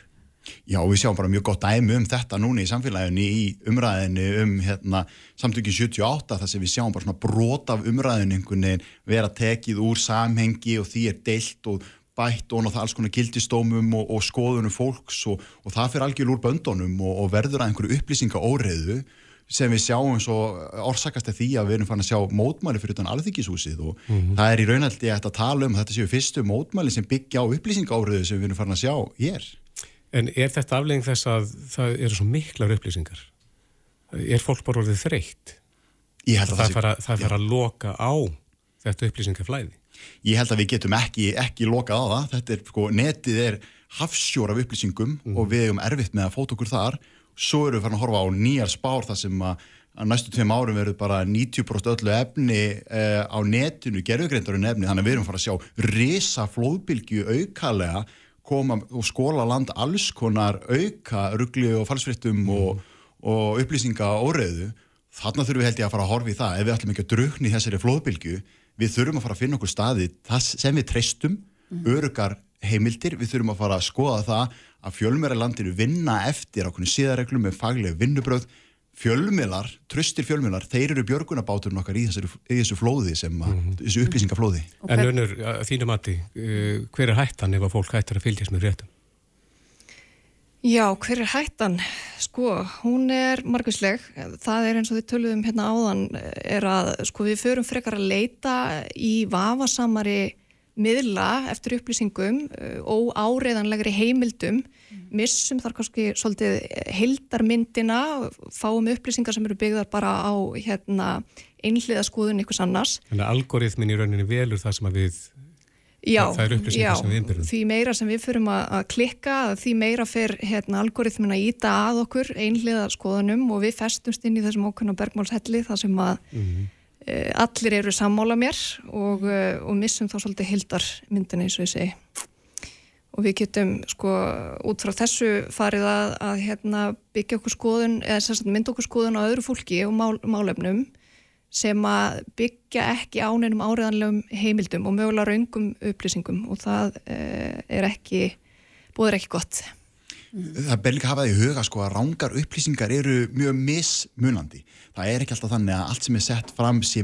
S30: Já, við sjáum bara mjög gott dæmi um þetta núna í samfélaginu í umræðinu um hérna, samtökið 78 þar sem við sjáum bara svona brot af umræðinu einhvern veginn vera tekið úr samhengi og því er deilt og bætt og alls konar gildistómum og, og skoðunum fólks og, og það fyrir algjör úr böndunum og, og verður að einhverju upplýsinga óreiðu sem við sjáum svo orsakast að því að við erum fann að sjá mótmæli fyrir utan alþykishúsið og mm -hmm. það er í raunaldi að tala um þetta séu fyrstu mótmæli sem byggja á upplýsinga óreiðu sem við erum fann að sjá hér.
S2: En er þetta aflegging þess að það eru svo miklar upplýsingar? Er fólk bara orðið þreytt?
S30: Ég held að
S2: það, það fara, það fara að loka á þetta upplýsingaflæði.
S30: Ég held að við getum ekki, ekki lokað á það. Þetta er, sko, netið er hafsjór af upplýsingum mm. og við hefum erfitt með að fóta okkur þar. Svo eru við farin að horfa á nýjar spár þar sem að, næstu tveim árum verður bara 90% öllu efni eh, á netinu, gerðugreindarinn efni, þannig að við erum farin að sjá risa flóðbylgju aukalega koma og skóla land alls konar auka ruggli og falsfrittum mm. og, og upplýsinga óreðu. Þannig þurfum við held ég að fara að horfa í það ef við ætlum ekki að drukni þessari flóðbylgju við þurfum að fara að finna okkur staði sem við treystum, mm. örugar heimildir, við þurfum að fara að skoða það að fjölmjöra landinu vinna eftir ákveðinu síðareglum með faglega vinnubröð fjölmjölar, tröstir fjölmjölar þeir eru björgunabáturinn okkar í þessu, í þessu flóði sem að, mm. þessu upplýsingaflóði
S2: En önur, þínu mati uh, hver er hættan ef að fólk hættar að fylgjast með réttum?
S29: Já, hver er hættan? Sko, hún er margvísleg. Það er eins og við töluðum hérna áðan er að sko við förum frekar að leita í vafasamari miðla eftir upplýsingum og áreiðanlegri heimildum mm. missum þar kannski svolítið heildarmyndina, fáum upplýsingar sem eru byggðar bara á hérna, einhliða skoðun ykkur annars.
S2: Þannig að algoritmin í rauninni velur það sem að við
S29: Já,
S2: það er upplýsingar
S29: já,
S2: sem við innbyrjum.
S29: því meira sem við fyrum að, klikka, því meira fer hérna, algoritmin að íta að okkur einhliða skoðunum og við festumst inn í þessum ákveðna bergmálshelli þar sem að mm -hmm. Uh, allir eru sammála mér og, uh, og missum þá svolítið hildar myndin eins og ég segi. og við getum sko út frá þessu farið að, að hérna, byggja okkur skoðun eða mynda okkur skoðun á öðru fólki og mál, málefnum sem að byggja ekki áneinum áriðanlegum heimildum og mögulega raungum upplýsingum og það eh, er ekki, búður ekki gott.
S30: Það ber líka að hafa það í huga sko að rángar upplýsingar eru mjög mismunandi. Það er ekki alltaf þannig að allt sem er sett fram sé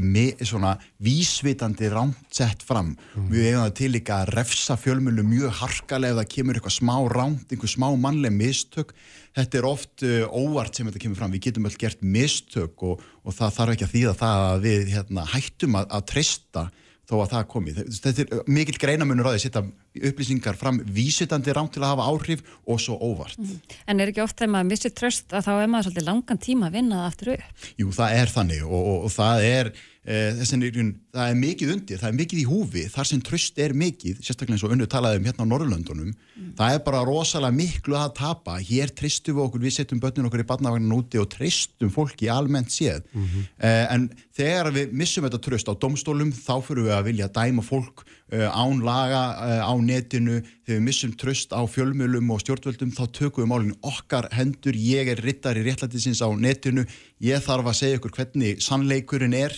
S30: svona vísvitandi ránt sett fram. Mm. Við hefum það til líka að refsa fjölmjölu mjög harkalega ef það kemur eitthvað smá ránt, einhver smá mannleg mistök. Þetta er oft uh, óvart sem þetta kemur fram. Við getum öll gert mistök og, og það þarf ekki að þýða það að við hérna, hættum að, að treysta þó að það komi. Þetta er mikil greinamunur á því að setja upplýsingar fram vísitandi rámt til að hafa áhrif og svo óvart. Mm.
S3: En er ekki oft þegar maður missir tröst að þá er maður svolítið langan tíma að vinna það aftur upp?
S30: Jú, það er þannig og, og, og það er e, þessin, það er mikið undir, það er mikið í húfi þar sem tröst er mikið, sérstaklega eins og unnu talaðum hérna á Norrlöndunum, mm. það er bara rosalega miklu að tapa, hér tristum við okkur, við setjum börnun okkur í barnavagnin úti og tristum fólki almennt séð. Mm -hmm. e, en þegar við missum þetta tröst á domstólum þá fyrir við að vilja dæma fólk e, án laga á netinu, þegar við missum tröst á fjölmjölum og stjórnvöldum þá tökum við málinu okkar hendur, ég er rittar í réttlætisins á netinu, ég þarf að segja ykkur hvernig sannleikurinn er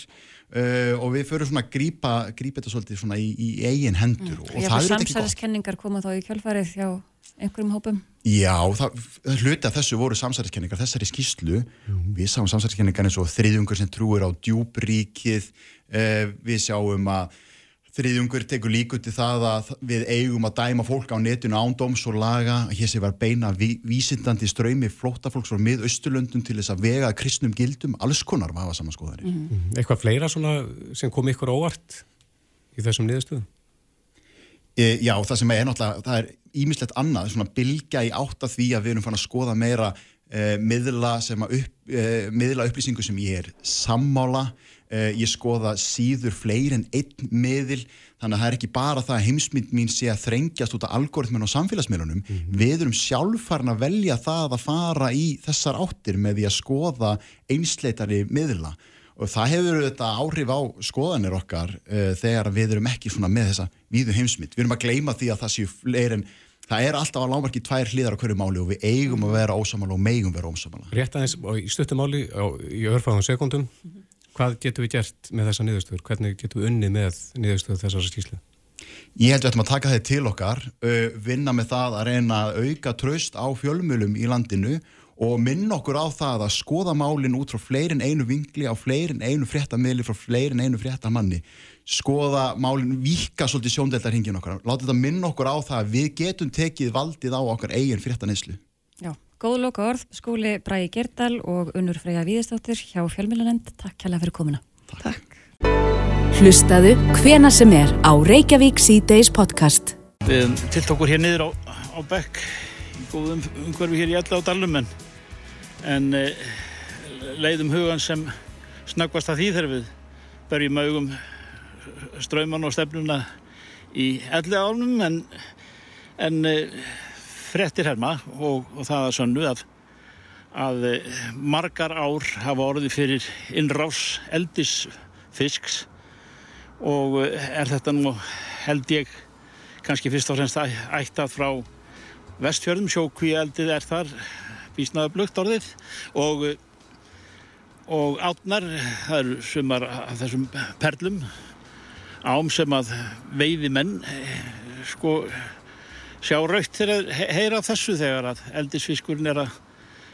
S30: uh, og við förum svona að grípa, grípa þetta svolítið svona í, í eigin hendur mm. og, og
S3: það er þetta ekki gott. Samsæðiskenningar koma þá í kjölfarið hjá einhverjum hópum?
S30: Já, það, hluti af þessu voru samsæðiskenningar, þessari skýslu, mm. við sáum samsæðiskenningar eins og þriðjungur sem trúir á djúbríkið, uh, við sjáum að Þriðjungur tekur líku til það að við eigum að dæma fólk á netinu ándóms og laga að hér sé var beina ví, vísindandi ströymi flótafólks frá miðausturlöndum til þess að vega kristnum gildum, alls konar maður samanskoðanir.
S2: Mm -hmm. Eitthvað fleira sem kom ykkur óvart í þessum niðurstöðum?
S30: E, já, það sem er náttúrulega, það er ímislegt annað, svona bilgja í átt að því að við erum fann að skoða meira e, miðla, upp, e, miðla upplýsingu sem ég er sammála ég skoða síður fleiri en einn miðil, þannig að það er ekki bara það að heimsmynd mín sé að þrengjast út af algoritminn og samfélagsmiðlunum. Mm -hmm. við erum sjálffarn að velja það að fara í þessar áttir með því að skoða einsleitari miðla. Og það hefur þetta áhrif á skoðanir okkar uh, þegar við erum ekki með þessa víðu heimsmynd, við erum að gleima því að það séu fleiri en það er alltaf að lámarki tvær hliðar á hverju máli og við eigum að vera ósamála og megum vera ósamála
S2: Rétt aðeins í stuttumáli í örfáðum sekundum -hmm hvað getum við gert með þessa niðurstöður? Hvernig getum við unni með niðurstöður þessara skýslu?
S30: Ég held að við ættum að taka þetta til okkar, vinna með það að reyna að auka tröst á fjölmjölum í landinu og minna okkur á það að skoða málinn út frá fleirin einu vingli, á fleirin einu fréttamili, frá fleirin einu fréttamanni. Skoða málinn, vika svolítið sjóndeldarhingin okkar. Láta þetta minna okkur á það að við getum tekið valdið á okkar eigin fréttanislu.
S3: Góð loka orð, skóli Bræi Gerdal og Unnur Freyja Víðistóttir hjá Fjölmjölanend. Takk hella fyrir komuna.
S29: Takk.
S27: Hlustaðu hvena sem er á Reykjavík C-Days podcast.
S31: Við tilt okkur hér niður á, á bekk í góðum umhverfi hér í alla á dalum en, en e, leiðum hugan sem snöggvast að því þegar við berjum augum ströyman og stefnuna í elli álum en, en e, frettir herma og, og það að sönnu að, að eh, margar ár hafa orðið fyrir innrás eldisfisks og eh, er þetta nú held ég kannski fyrst og fremst ættað frá vestfjörðum, sjókví eldið er þar bísnaða blugt orðið og, og átnar, það eru sumar af þessum perlum ám sem að veiði menn eh, sko sjá raukt þegar heyra þessu þegar að eldisfiskurinn er að,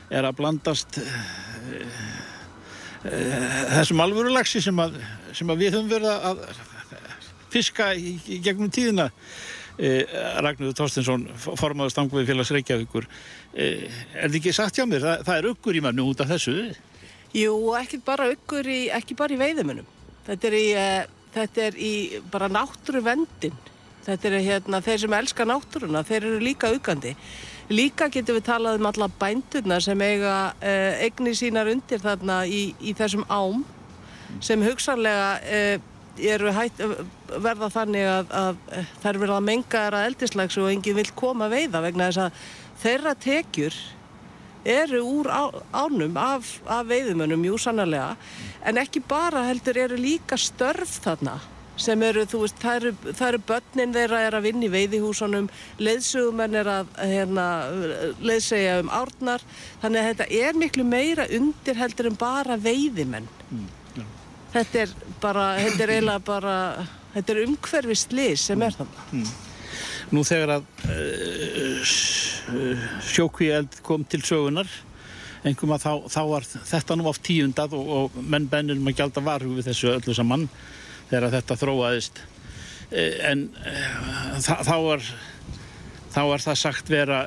S31: er að blandast uh, uh, þessum alvörulagsi sem, sem að við höfum verið að fiska í, í gegnum tíðina. Uh, Ragnarður Tórstensson formadur stangvið félags Reykjavíkur. Er þetta ekki sagt hjá mér? Það, það er uggur í mannu út af þessu.
S32: Jú, ekki bara uggur í, í veiðumunum þetta er í, þetta er í bara náttúru vendin Þetta eru hérna, þeir sem elskar náttúruna, þeir eru líka aukandi. Líka getur við talað um alla bændurna sem eiga eh, eigni sínar undir þarna í, í þessum ám sem hugsanlega eh, hætt, verða þannig að, að þær verða að menga þeirra eldislegs og enginn vil koma veiða vegna þess að þeirra tekjur eru úr á, ánum af, af veiðumönum, jú sannarlega, en ekki bara heldur eru líka störf þarna sem eru, þú veist, það eru, það eru börnin þeirra er að vinna í veiðihúsunum, leiðsugumenn er að hérna, leiðsegja um árnar, þannig að þetta er miklu meira undir heldur en bara veiðimenn. Þetta er bara, þetta er eiginlega bara, þetta er umhverfi slís sem er þannig.
S31: Nú þegar að uh, sjókvíeld kom til sögunar, einhverjum að þá, þá var þetta nú oft tíundað og, og menn bennir um að gjalda varhug við þessu öllu saman þegar þetta þróaðist. Eh, En uh, þa þá var, þá var það sagt vera,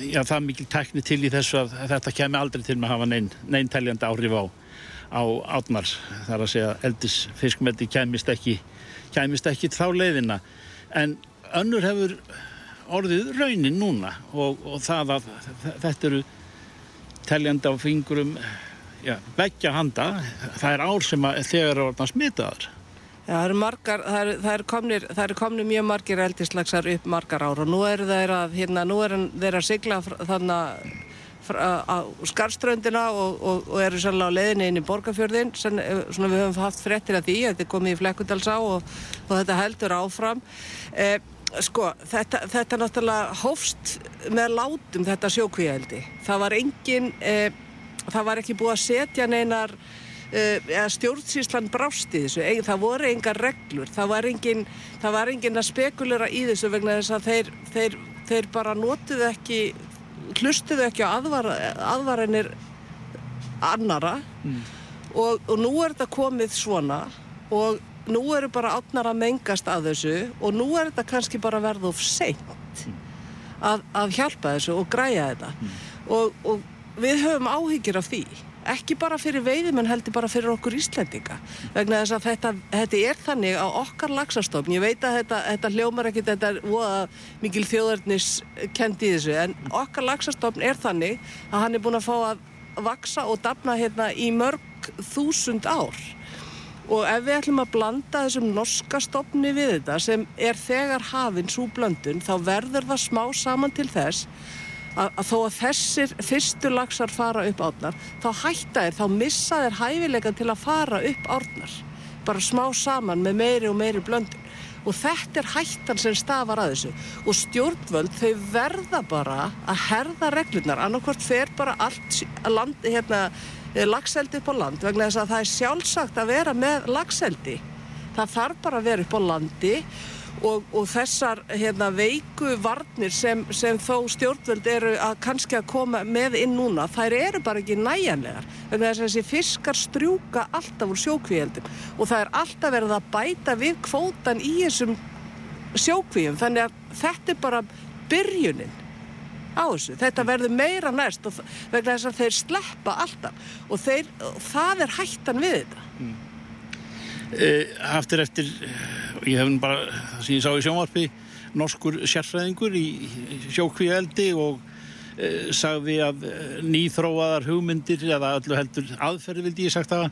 S31: já það er mikil tekni til í þessu að þetta kemi aldrei til með að hafa neinn nein teljandi áhrif á, á átnar. Það er að segja eldis fiskmeldi kemist ekki, kemist ekki þá leiðina. En önnur hefur orðið raunin núna og, og það að þetta eru teljandi á fingurum já, veggja handa, það er ár sem að þegar er orðan smitaðar.
S32: Það eru margar, það eru, það eru komnir, það eru komnir mjög margir eldislagsar upp margar ár og nú eru þeir að, hérna, eru þeir að sigla þannig á skarströndina og, og, og eru sannlega á leiðinni inn í borgarfjörðin, Sen, svona við höfum haft frettir af því, þetta er komið í Flekkundalsá og, og þetta heldur áfram. Eh, sko, þetta, þetta náttúrulega hófst með látum þetta sjókvíældi. Það var engin, eh, það var ekki búið að setja neinar Uh, stjórnsýslan brást í þessu. Það voru engar reglur. Það var engin, það var engin að spekulera í þessu vegna þess að þeir, þeir, þeir bara notuðu ekki hlustuðu ekki á aðvar, aðvarinir annara
S31: Mm.
S32: og, og nú er þetta komið svona og nú eru bara átnar að mengast að þessu og nú er þetta kannski bara verð of seint að, að hjálpa þessu og græja þetta. Og, og við höfum áhyggjur af því ekki bara fyrir veiðimenn heldur bara fyrir okkur Íslendinga vegna þess að þetta, þetta er þannig á okkar laxastofn ég veit að þetta, þetta hljómar ekkit þetta er voða mikil þjóðarnis kendi í þessu en okkar laxastofn er þannig að hann er búin að fá að vaksa og dafna hérna í mörg þúsund ár. Og ef við ætlum að blanda þessum norska stofni við þetta sem er þegar hafinn svo blöndun þá verður það smá saman til þess að, að þó að þessir fyrstu laxar fara upp árnar þá hætta þeir, þá missa þeir hæfileika til að fara upp árnar. Bara smá saman með meiri og meiri blöndun. Og þetta er hættan sem stafar að þessu. Og stjórnvöld þau verða bara að herða reglurnar. Annarkvort fer bara allt land, hérna, lagseldi upp á land vegna þess að það er sjálfsagt að vera með lagseldi það þarf bara að vera upp á landi og, og þessar hérna, veiku varnir sem, sem þó stjórnvöld eru að kannski að koma með inn núna, þær eru bara ekki næjanlegar að þessi fiskar strjúka alltaf úr sjókvíeldum. Og það er alltaf verið að bæta við kvótan í þessum sjókvíum. Þannig að þetta er bara byrjunin á þessu, þetta verður meira næst og vegna þess að þeir sleppa alltaf. Og, þeir, og það er hættan við þetta
S31: Uh, aftur eftir, ég hef bara, það sem ég sá í sjónvarpi, norskur sérfræðingur í sjókvíeldi og uh, sagði að nýþróaðar hugmyndir eða öllu heldur aðferði vildi ég sagt að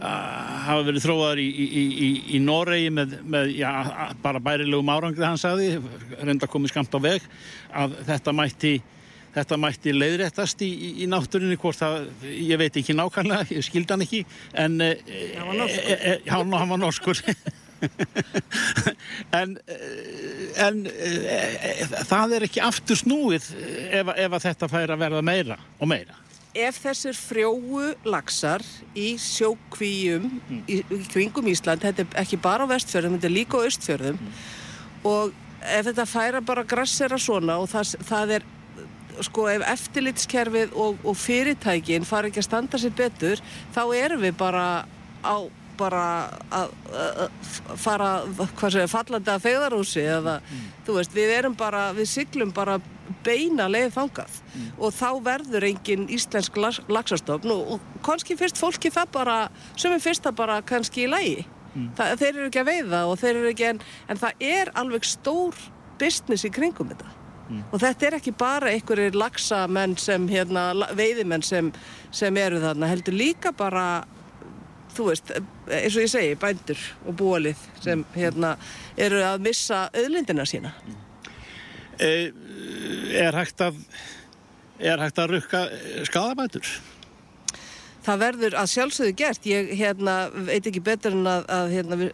S31: hafa verið þróaðar í, í, í, í Noregi með, með já, bara bærilegum árangri hann sagði, reynda komið skamt á veg, að þetta mætti þetta mætti leiðréttast í, í, í náttúrinni hvort það, ég veit ekki nákvæmlega ég skildi hann ekki en hann var norskur, e, e, já, hann var norskur. en, en e, það er ekki aftur snúið ef, ef að þetta fær að verða meira og meira
S32: Ef þessir frjóu laxar í sjókvíum mm. í, í kringum Ísland, þetta er ekki bara á vestfjörðum, þetta er líka á östfjörðum mm. og ef þetta færa bara grassera svona og það, það er sko ef eftirlitskerfið og, og fyrirtækin fara ekki að standa sér betur þá erum við bara á bara að, að fara hvað segir, fallandi að fegðarhúsi eða mm. þú veist, við erum bara við siglum bara beina leið þangað mm. og þá verður engin íslensk laxastofn og, og kannski fyrst fólki það bara sem er fyrst að bara kannski í lægi mm. það, þeir eru ekki að veiða og þeir eru ekki en, en það er alveg stór business í kringum þetta Mm. og þetta er ekki bara einhverjir laxamenn sem hérna, veiðimenn sem, sem eru þarna, heldur líka bara þú veist, eins og ég segi bændur og búalið sem hérna eru að missa öðlindina sína
S31: e, Er hægt að er hægt að rukka skadabætur?
S32: Það verður að sjálfsögðu gert. Ég hérna, veit ekki betur en að, að, hérna,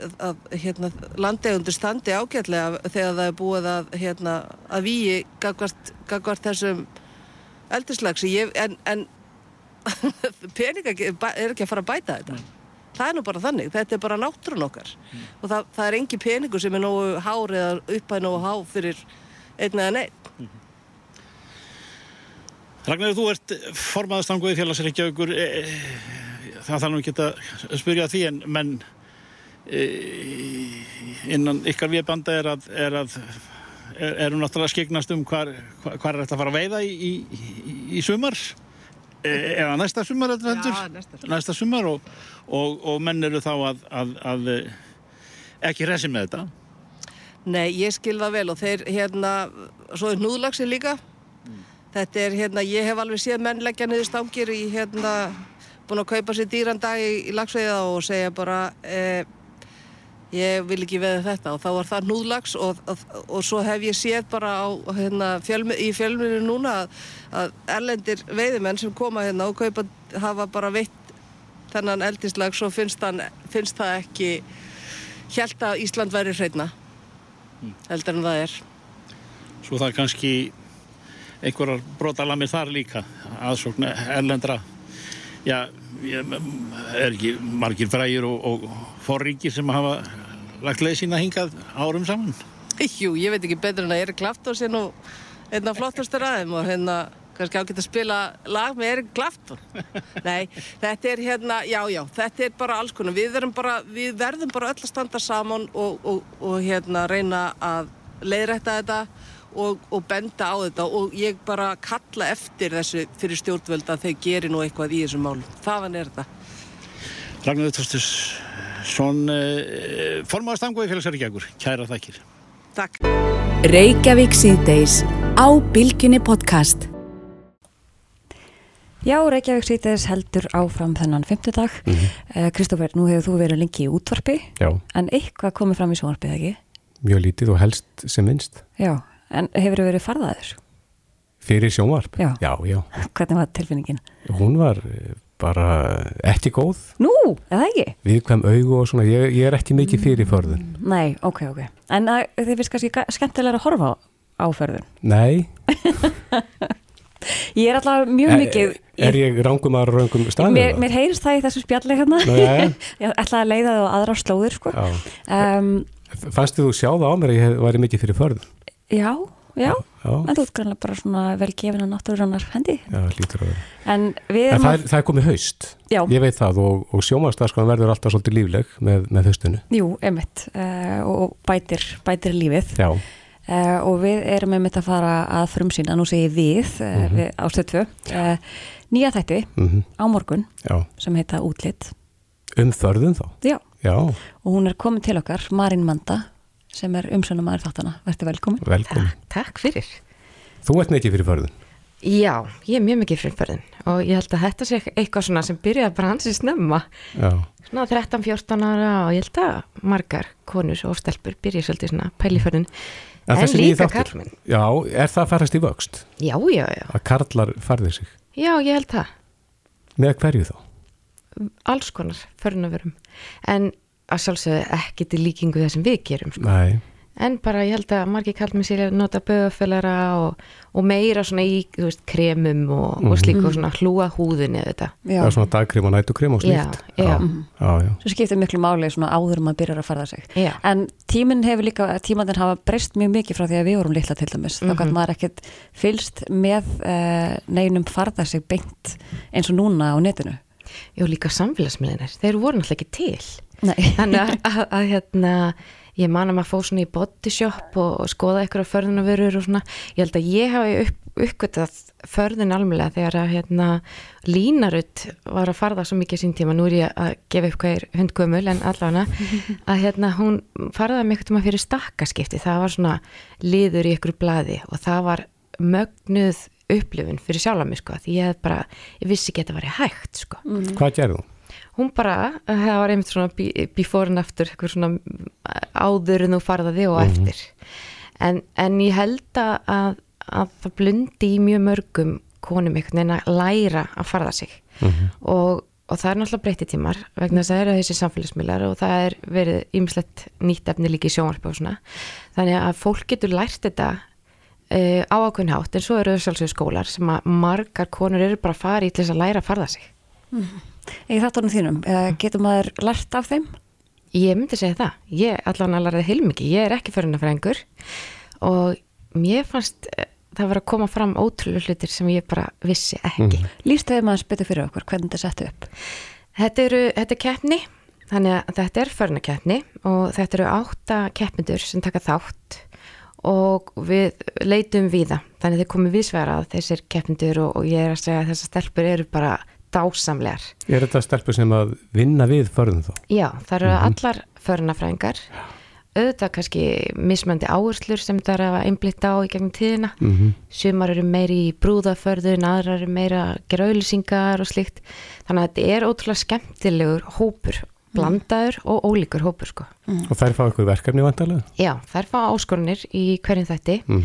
S32: hérna, landegundur standi ágætlega þegar það er búið að, hérna, að víi gagvart, gagvart þessum eldislagsi. En en peninga er ekki að fara að bæta þetta. Það er nú bara þannig. Þetta er bara náttúrun okkar. Og það, það er engi peningur sem er nógu hár eða uppæð nógu há fyrir einn eða neitt.
S31: Ragnar, þú ert formaðastangu í félagsreikjaukur það þarf nú ekki að spyrja því en menn e, innan ykkar viðbanda er að, er að er, erum náttúrulega skeignast um hvar, hvar, hvar er þetta að fara að veiða í, í, í, sumar eða næsta sumar
S32: Já, næsta sumar.
S31: næsta sumar og, og, og menn eru þá að, að, að ekki resi með þetta
S32: Nei, ég skil það vel og þeir hérna, svo er núðlagsin líka. Þetta er hérna, ég hef alveg séð menn leggja niður stangir í hérna, búin að kaupa sér dýran dag í, í lagsveiða og segja bara, eh, ég vil ekki veða þetta og þá var það núðlags og, og, og svo hef ég séð bara á, hérna, fjölmi, í fjölminu núna að, að erlendir veiðimenn sem koma hérna og kaupa, hafa bara veitt þennan eldislag svo finnst, hann, finnst það ekki, held að Ísland væri hreitna heldur en það er.
S31: svo það er kannski einhverjar brotalamir þar líka aðsókn erlendra já, er ekki margir frægir og, og forríkir sem hafa lagt leið sína hingað árum saman
S32: Jú, ég veit ekki betur en að Erik Klafton sé nú einna flottastur aðeim og hérna kannski ágætt að spila lag með Erik Klafton. Nei, þetta er hérna, já, já, þetta er bara alls konar. Við, bara, við verðum bara öll að standa saman og, og, og hérna reyna að leiðrætta þetta og, og benda á þetta og ég bara kalla eftir þessu fyrir stjórnvöld að þeir geri nú eitthvað í þessum málum. Þaðan er þetta.
S31: Ragnar Þorstus Svon uh, formaðastangu í félagsverkjagur, kæra þakkir
S32: Takk
S27: Reykjavík síðdeis á Bilginni podcast.
S3: Já, Reykjavík sýtis heldur áfram þennan fymtudag. Mm
S2: Mhm.
S3: Kristófer, nú hefur þú verið lengi í útvarpi,
S2: Já,
S3: en eitthvað komið fram í sjónvarpið, ekki?
S2: mjög lítið og helst sem minnst.
S3: Já, en hefur verið farðaður?
S2: Fyrir sjónvarp?
S3: Já.
S2: Já, já.
S3: Hvernig var tilfinningin?
S2: Hún var eh, bara ekki góð,
S3: Nú, eða ekki?
S2: viðkvæm augu og svona, ég, ég er ekki mikið fyrir förðun.
S3: Nei, ok, ok. En að, þið finnst kannski ga- skemmtilega að horfa á áferðun.
S2: Nei,
S3: Ég er alltaf mjög
S2: er,
S3: mikið...
S2: er ég rángum að rángum staðinu?
S3: Mér, mér heyrist það í þessu spjalli hérna. Ég ætla að leiða það á aðra slóður, sko. Um,
S2: Fannst þú sjá það á mér að ég væri mikið fyrir förðun?
S3: Já, já.
S2: Já.
S3: En þú ert grannlega bara svona vel gefin að náttúrunar hendi.
S2: Já, lítur að vera.
S3: En
S2: En það er, það er komið haust,
S3: Já.
S2: ég veit það og, og sjómastaskoðan verður alltaf svolítið lífleg með, með haustinu.
S3: Jú, einmitt, uh, og bætir, bætir lífið.
S2: Já.
S3: Uh, og við erum einmitt að fara að frumsýna, nú segi ég við, uh, við ástöð 2, uh, nýja þætti
S2: Mhm.
S3: á morgun
S2: Já.
S3: sem heita Útlitt.
S2: Um förðun þá?
S3: Já.
S2: Já,
S3: Og hún er komin til okkar, Marín Manda, sem er umsönum aður þáttana. Verður velkomin.
S2: velkomin.
S33: Takk fyrir.
S2: Þú ert mikið fyrir förðun.
S33: Já, ég er mjög mikið fyrir förðin og ég held að þetta sé eitthvað svona sem byrjaði bara hansi snemma.
S2: Já.
S33: Svona 13-14 ára og ég held að margar konur og stelpur byrja svolítið svona pæliförðin. En,
S2: þessi nýi
S33: líka karlminn.
S2: Já, er það að farast í vöxt?
S33: Já, já, já.
S2: Að karlar farðir sig?
S33: Já, ég held það.
S2: Með hverju þá?
S33: Alls konar förðunaverum. En að sjálfsögðu ekki til líkingu það sem við gerum. Sko.
S2: Nei.
S33: En bara ég held að margir kallmenn sér að nota böðafölara og, og meira svona í, veist, kremum og, og slíku
S2: Mhm.
S33: og svona hlúa húðinni þetta.
S2: Það er svona dagkrem og nætukrem og
S33: Já,
S2: slíkt.
S33: já.
S2: já, já.
S3: Svo skiptir miklu máli svona áður maður byrjar að farða sig.
S33: Já.
S3: En tíminn hefur líka, tímandinn hafa breyst mjög mikið frá því að við vorum litla til dæmis. Mm
S33: Mhm.
S3: Þá gæt maður ekkert fylst með uh, neinum farða sig beint eins og núna á netinu.
S33: Já, líka samfélagsmiðlinir, þeir voru náttúrulega ekki til.
S3: Nei.
S33: Þannig að, að, að hérna, ég man að maður fóð svona í body shop og, og skoða eitthvað förðunavörur og svona. Ég held að ég hafi upp, uppgötað förðun almjölega þegar að hérna, Línarut var að farða svo mikið sín tíma. Nú er ég að gefa upp hvað er hundgömmul en allavega að hérna, hún farðaði mig eitthvað fyrir stakkaskipti. Það var svona liður í ykkur blaði og það var mögnuð upplifun fyrir sjálf mig sko. Því ég hef bara, ég vissi ekki að þetta var hægt sko
S2: Hvað gerðu?
S33: Hún bara, það var einmitt svona be- before and after, eitthvað svona áður en þú farðaði og
S2: Mhm.
S33: eftir en, en ég held að, að, að það blundi í mjög mörgum konum einhvern veginn að læra að farða sig
S2: Mhm.
S33: og og það er náttúrulega breytti tímar vegna þess að það eru þessi samfélagsmiðlar og það er verið ýmislegt nýtt efni líka í sjónvarpi og svona þannig að fólk getur lært þetta uh, á ákveðin hátt en svo eru sjálfsögur skólar sem að margar konur eru bara að fara í til þess að læra að farða sig
S3: Mm. Í þáttunum þínum, uh, getur maður lært af þeim?
S33: Ég myndi segja það, ég allan að læra það heilmikið, ég er ekki förunafræðingur og mér fannst eh, það var að koma fram ótrúlega hlutir sem ég bara vissi ekki. Mm.
S3: Lýstu þeim að spytu fyrir okkur, hvernig þetta settu upp?
S33: Þetta eru, þetta er keppni, þannig að þetta er förunakeppni og þetta eru átta keppmyndur sem taka þátt og við leitum við það, þannig þið komum viðsverað þessir keppmyndur og, og ég er að segja að þessar stelpur eru bara dásamlegar.
S2: Er þetta stelpur sem að vinna við förðum þá?
S33: Já, það eru
S2: Mhm.
S33: allar förunafræðingar auðvitað kannski mismöndi áherslur sem það er að einblitta á í gegnum tíðina
S2: Mhm.
S33: sumar eru meiri í brúðaförðun aðrar eru meira að gera auðlýsingar og slíkt þannig að þetta er ótrúlega skemmtilegur hópur, blandaður og ólíkur hópur sko.
S2: Og þær fá ykkur verkefni vantarlega?
S33: Já, þær fá áskorunir í hverjum þætti
S2: Mhm.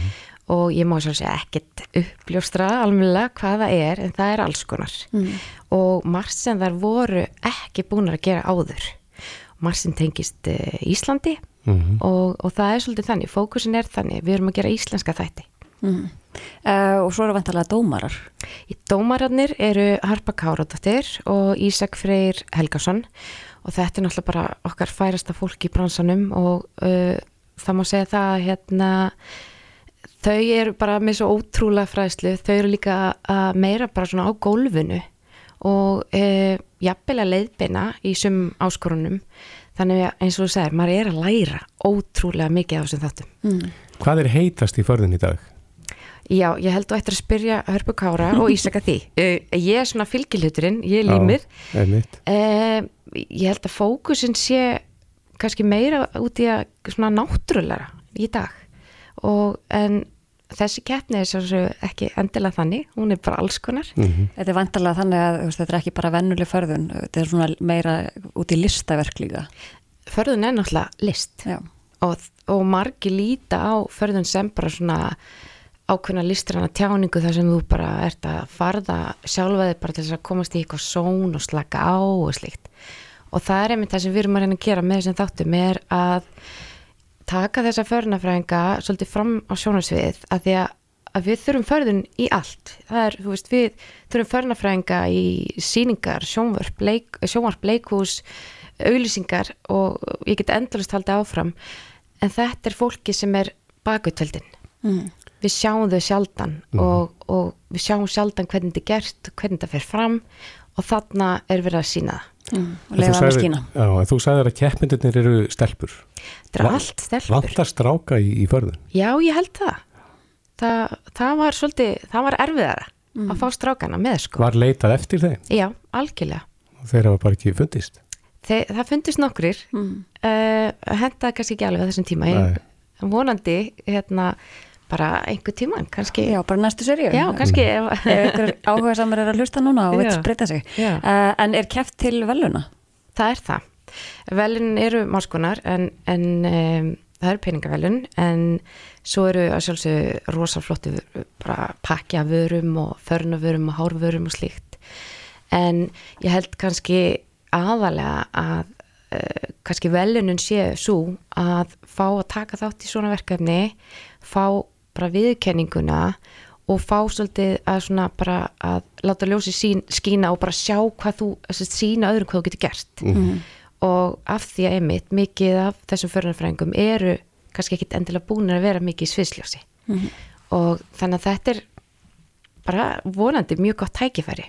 S33: Og ég má segja ekkert uppljóstra almennilega hvað það er en það er alls konar
S3: Mm.
S33: og margt sem þær voru ekki búin að gera áður margt sem tengist uh, Íslandi
S2: Mhm.
S33: og, og það er svolítið þannig, fókusin er þannig við erum að gera íslenska þætti
S3: Mm. Uh, og svo eru vantarlega dómarar
S33: Í Dómararnir eru Harpa Káradóttir og Ísak Freyr Helgason og þetta er náttúrulega bara okkar færasta fólk í bransanum og uh, það má segja það að hérna þau eru bara með svo ótrúlega fræðslu, þau eru líka að meira bara svona á gólfinu og uh, jafnvel að leiðbeina í sum áskorunum þannig að eins og þú segir, maður er að læra ótrúlega mikið á þessum þáttum
S3: mm.
S2: Hvað er heitast í förðun í dag?
S33: Já, ég held þú ættir að spyrja Hörpu Kára og Ísaka því. Uh, ég er svona fylgilhuturinn, ég er límið.
S2: Já.
S33: Uh, ég held að fókusin sé kannski meira út í að svona náttúrulega í dag. Og, en þessi keppni er svo ekki endilega þannig, hún er bara alls konar.
S3: Þetta er vantarlega þannig að þú veist, þetta er ekki bara vennuleg förðun, þetta er svona meira út í listaverk líka.
S33: Förðun er náttúrulega list. Og, og margi líta á förðun sem bara svona ákveðna listrana tjáningu þar sem þú bara ert að farða sjálfaði bara til þess að komast í eitthvað són og slaka á og slíkt. Og það er einmitt það sem við erum að reyna að gera með þessum þáttum er að taka þessa förnafræðinga svolítið fram á sjónarsviðið að því að, að við þurfum förðun í allt. Það er, þú veist, við þurfum förnafræðinga í síningar, sjónvarp, leik, sjónvarp leikhús, auðlýsingar og ég get endalist haldið áfram. En þetta er fólki sem er bakutöldin
S3: Mm.
S33: við sjáum þau sjaldan og, og við sjáum sjaldan hvernig þetta er gert hvernig þetta fer fram og þarna er verið að sína það
S3: mm.
S2: En þú sagðir- Já, en þú sagðir að keppmyndirnir eru stelpur.
S33: Þetta er
S2: Va-
S33: allt stelpur.
S2: Vantar stráka í, í förðun?
S33: Já, ég held það það, það var svolítið, það var erfiðara að fá strákana með sko
S2: Var leitað eftir þeim?
S33: Já, algjörlega
S2: Og þeir hafa bara ekki fundist?
S33: Þe, það fundist nokkrir mm. uh, hendaði kannski ekki alveg á þessum tíma
S2: Nei.
S33: en vonandi hérna bara einhver tíman kannski
S3: Já, bara næstu seríu.
S33: Já, kannski
S3: Ef ykkur áhuga samar er að hlusta núna og veit breyta sig. Uh, en er keft til veluna?
S33: Það er það. Velun eru máskonar en, en um, það eru peningavelun en svo eru að sjálfsög rosaflottu bara pakki af vörum og förnavörum og hárvörum og slíkt. En ég held kannski aðalega að uh, kannski velunum sé svo að fá að taka þátt í svona verkefni, fá bara viðkenninguna og fá svolítið að svona bara að láta ljósi sín, skína og bara sjá hvað þú, þess að sína öðrum hvað þú getur gert
S3: Mhm.
S33: og af því að einmitt mikið af þessum förunarfræðingum eru kannski ekkit endilega búin að vera mikið í sviðsljósi
S3: Mhm.
S33: og þannig að þetta er bara vonandi mjög gott tækifæri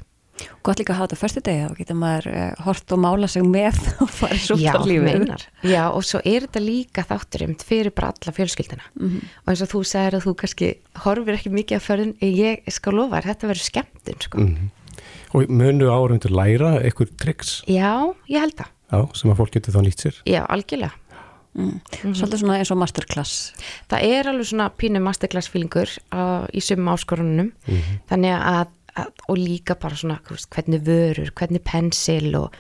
S3: Gott líka að hafa þetta fyrstu degi, þá getur maður uh, hort og mála sig með og farið svo
S33: Já,
S3: út á lífið.
S33: Já, og svo er þetta líka þátturinn fyrir bara alla fjölskyldina
S3: Mhm.
S33: og eins og þú sagðir að þú kannski horfir ekki mikið af förðun, ég skal lofa þér, þetta verður skemmtun sko.
S2: Mm. Og munu áhundur læra eitthvað triks
S33: Já, ég held það.
S2: já, sem að fólk getur þá nýtt sér?
S33: Já, algjörlega.
S3: Mm. Svolítið svona eins og masterclass.
S33: Það er alveg svona pínu masterclass fílingur á, í sumum áskorunum
S2: Mhm.
S33: þannig að, að og líka bara svona hvernig vörur, hvernig pensil og,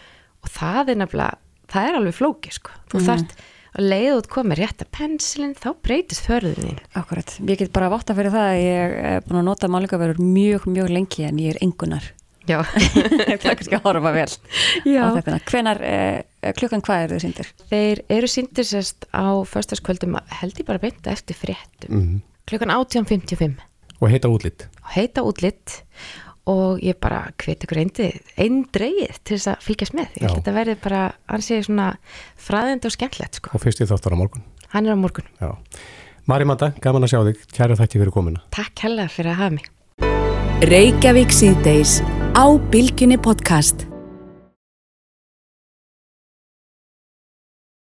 S33: og það er nefnilega það er alveg flóki sko þú
S3: Mhm.
S33: þarft að leiða út komið rétta pensilin þá breytist förðunin
S3: Akkurat, ég get bara vátta fyrir það að ég er búin að nota málingaverur mjög, mjög lengi en ég er engunar.
S33: Já.
S3: það er kannski að horfa vel
S33: Já.
S3: á þetta. Hvenar, eh, klukkan hvað eru þið síndir?
S33: Þeir eru síndir sérst á föstaskvöldum held ég bara beint eftir fréttum
S2: Mhm.
S33: klukkan 18.55
S2: Og heita útlitt.
S33: heita útlitt og ég bara hveti ykkur dreigið til þess að fylgjast með ég held að þetta verði bara, hann sé svona fræðandi og skemmtlegt sko
S2: Og fyrst ég þáttar á morgun.
S33: hann er á morgun,
S2: Já. Mari Manda, gaman að sjá þig. Kæra þætti fyrir komuna.
S33: takk hella fyrir að hafa mig
S27: Reykjavík síðdeis á Bilginni podcast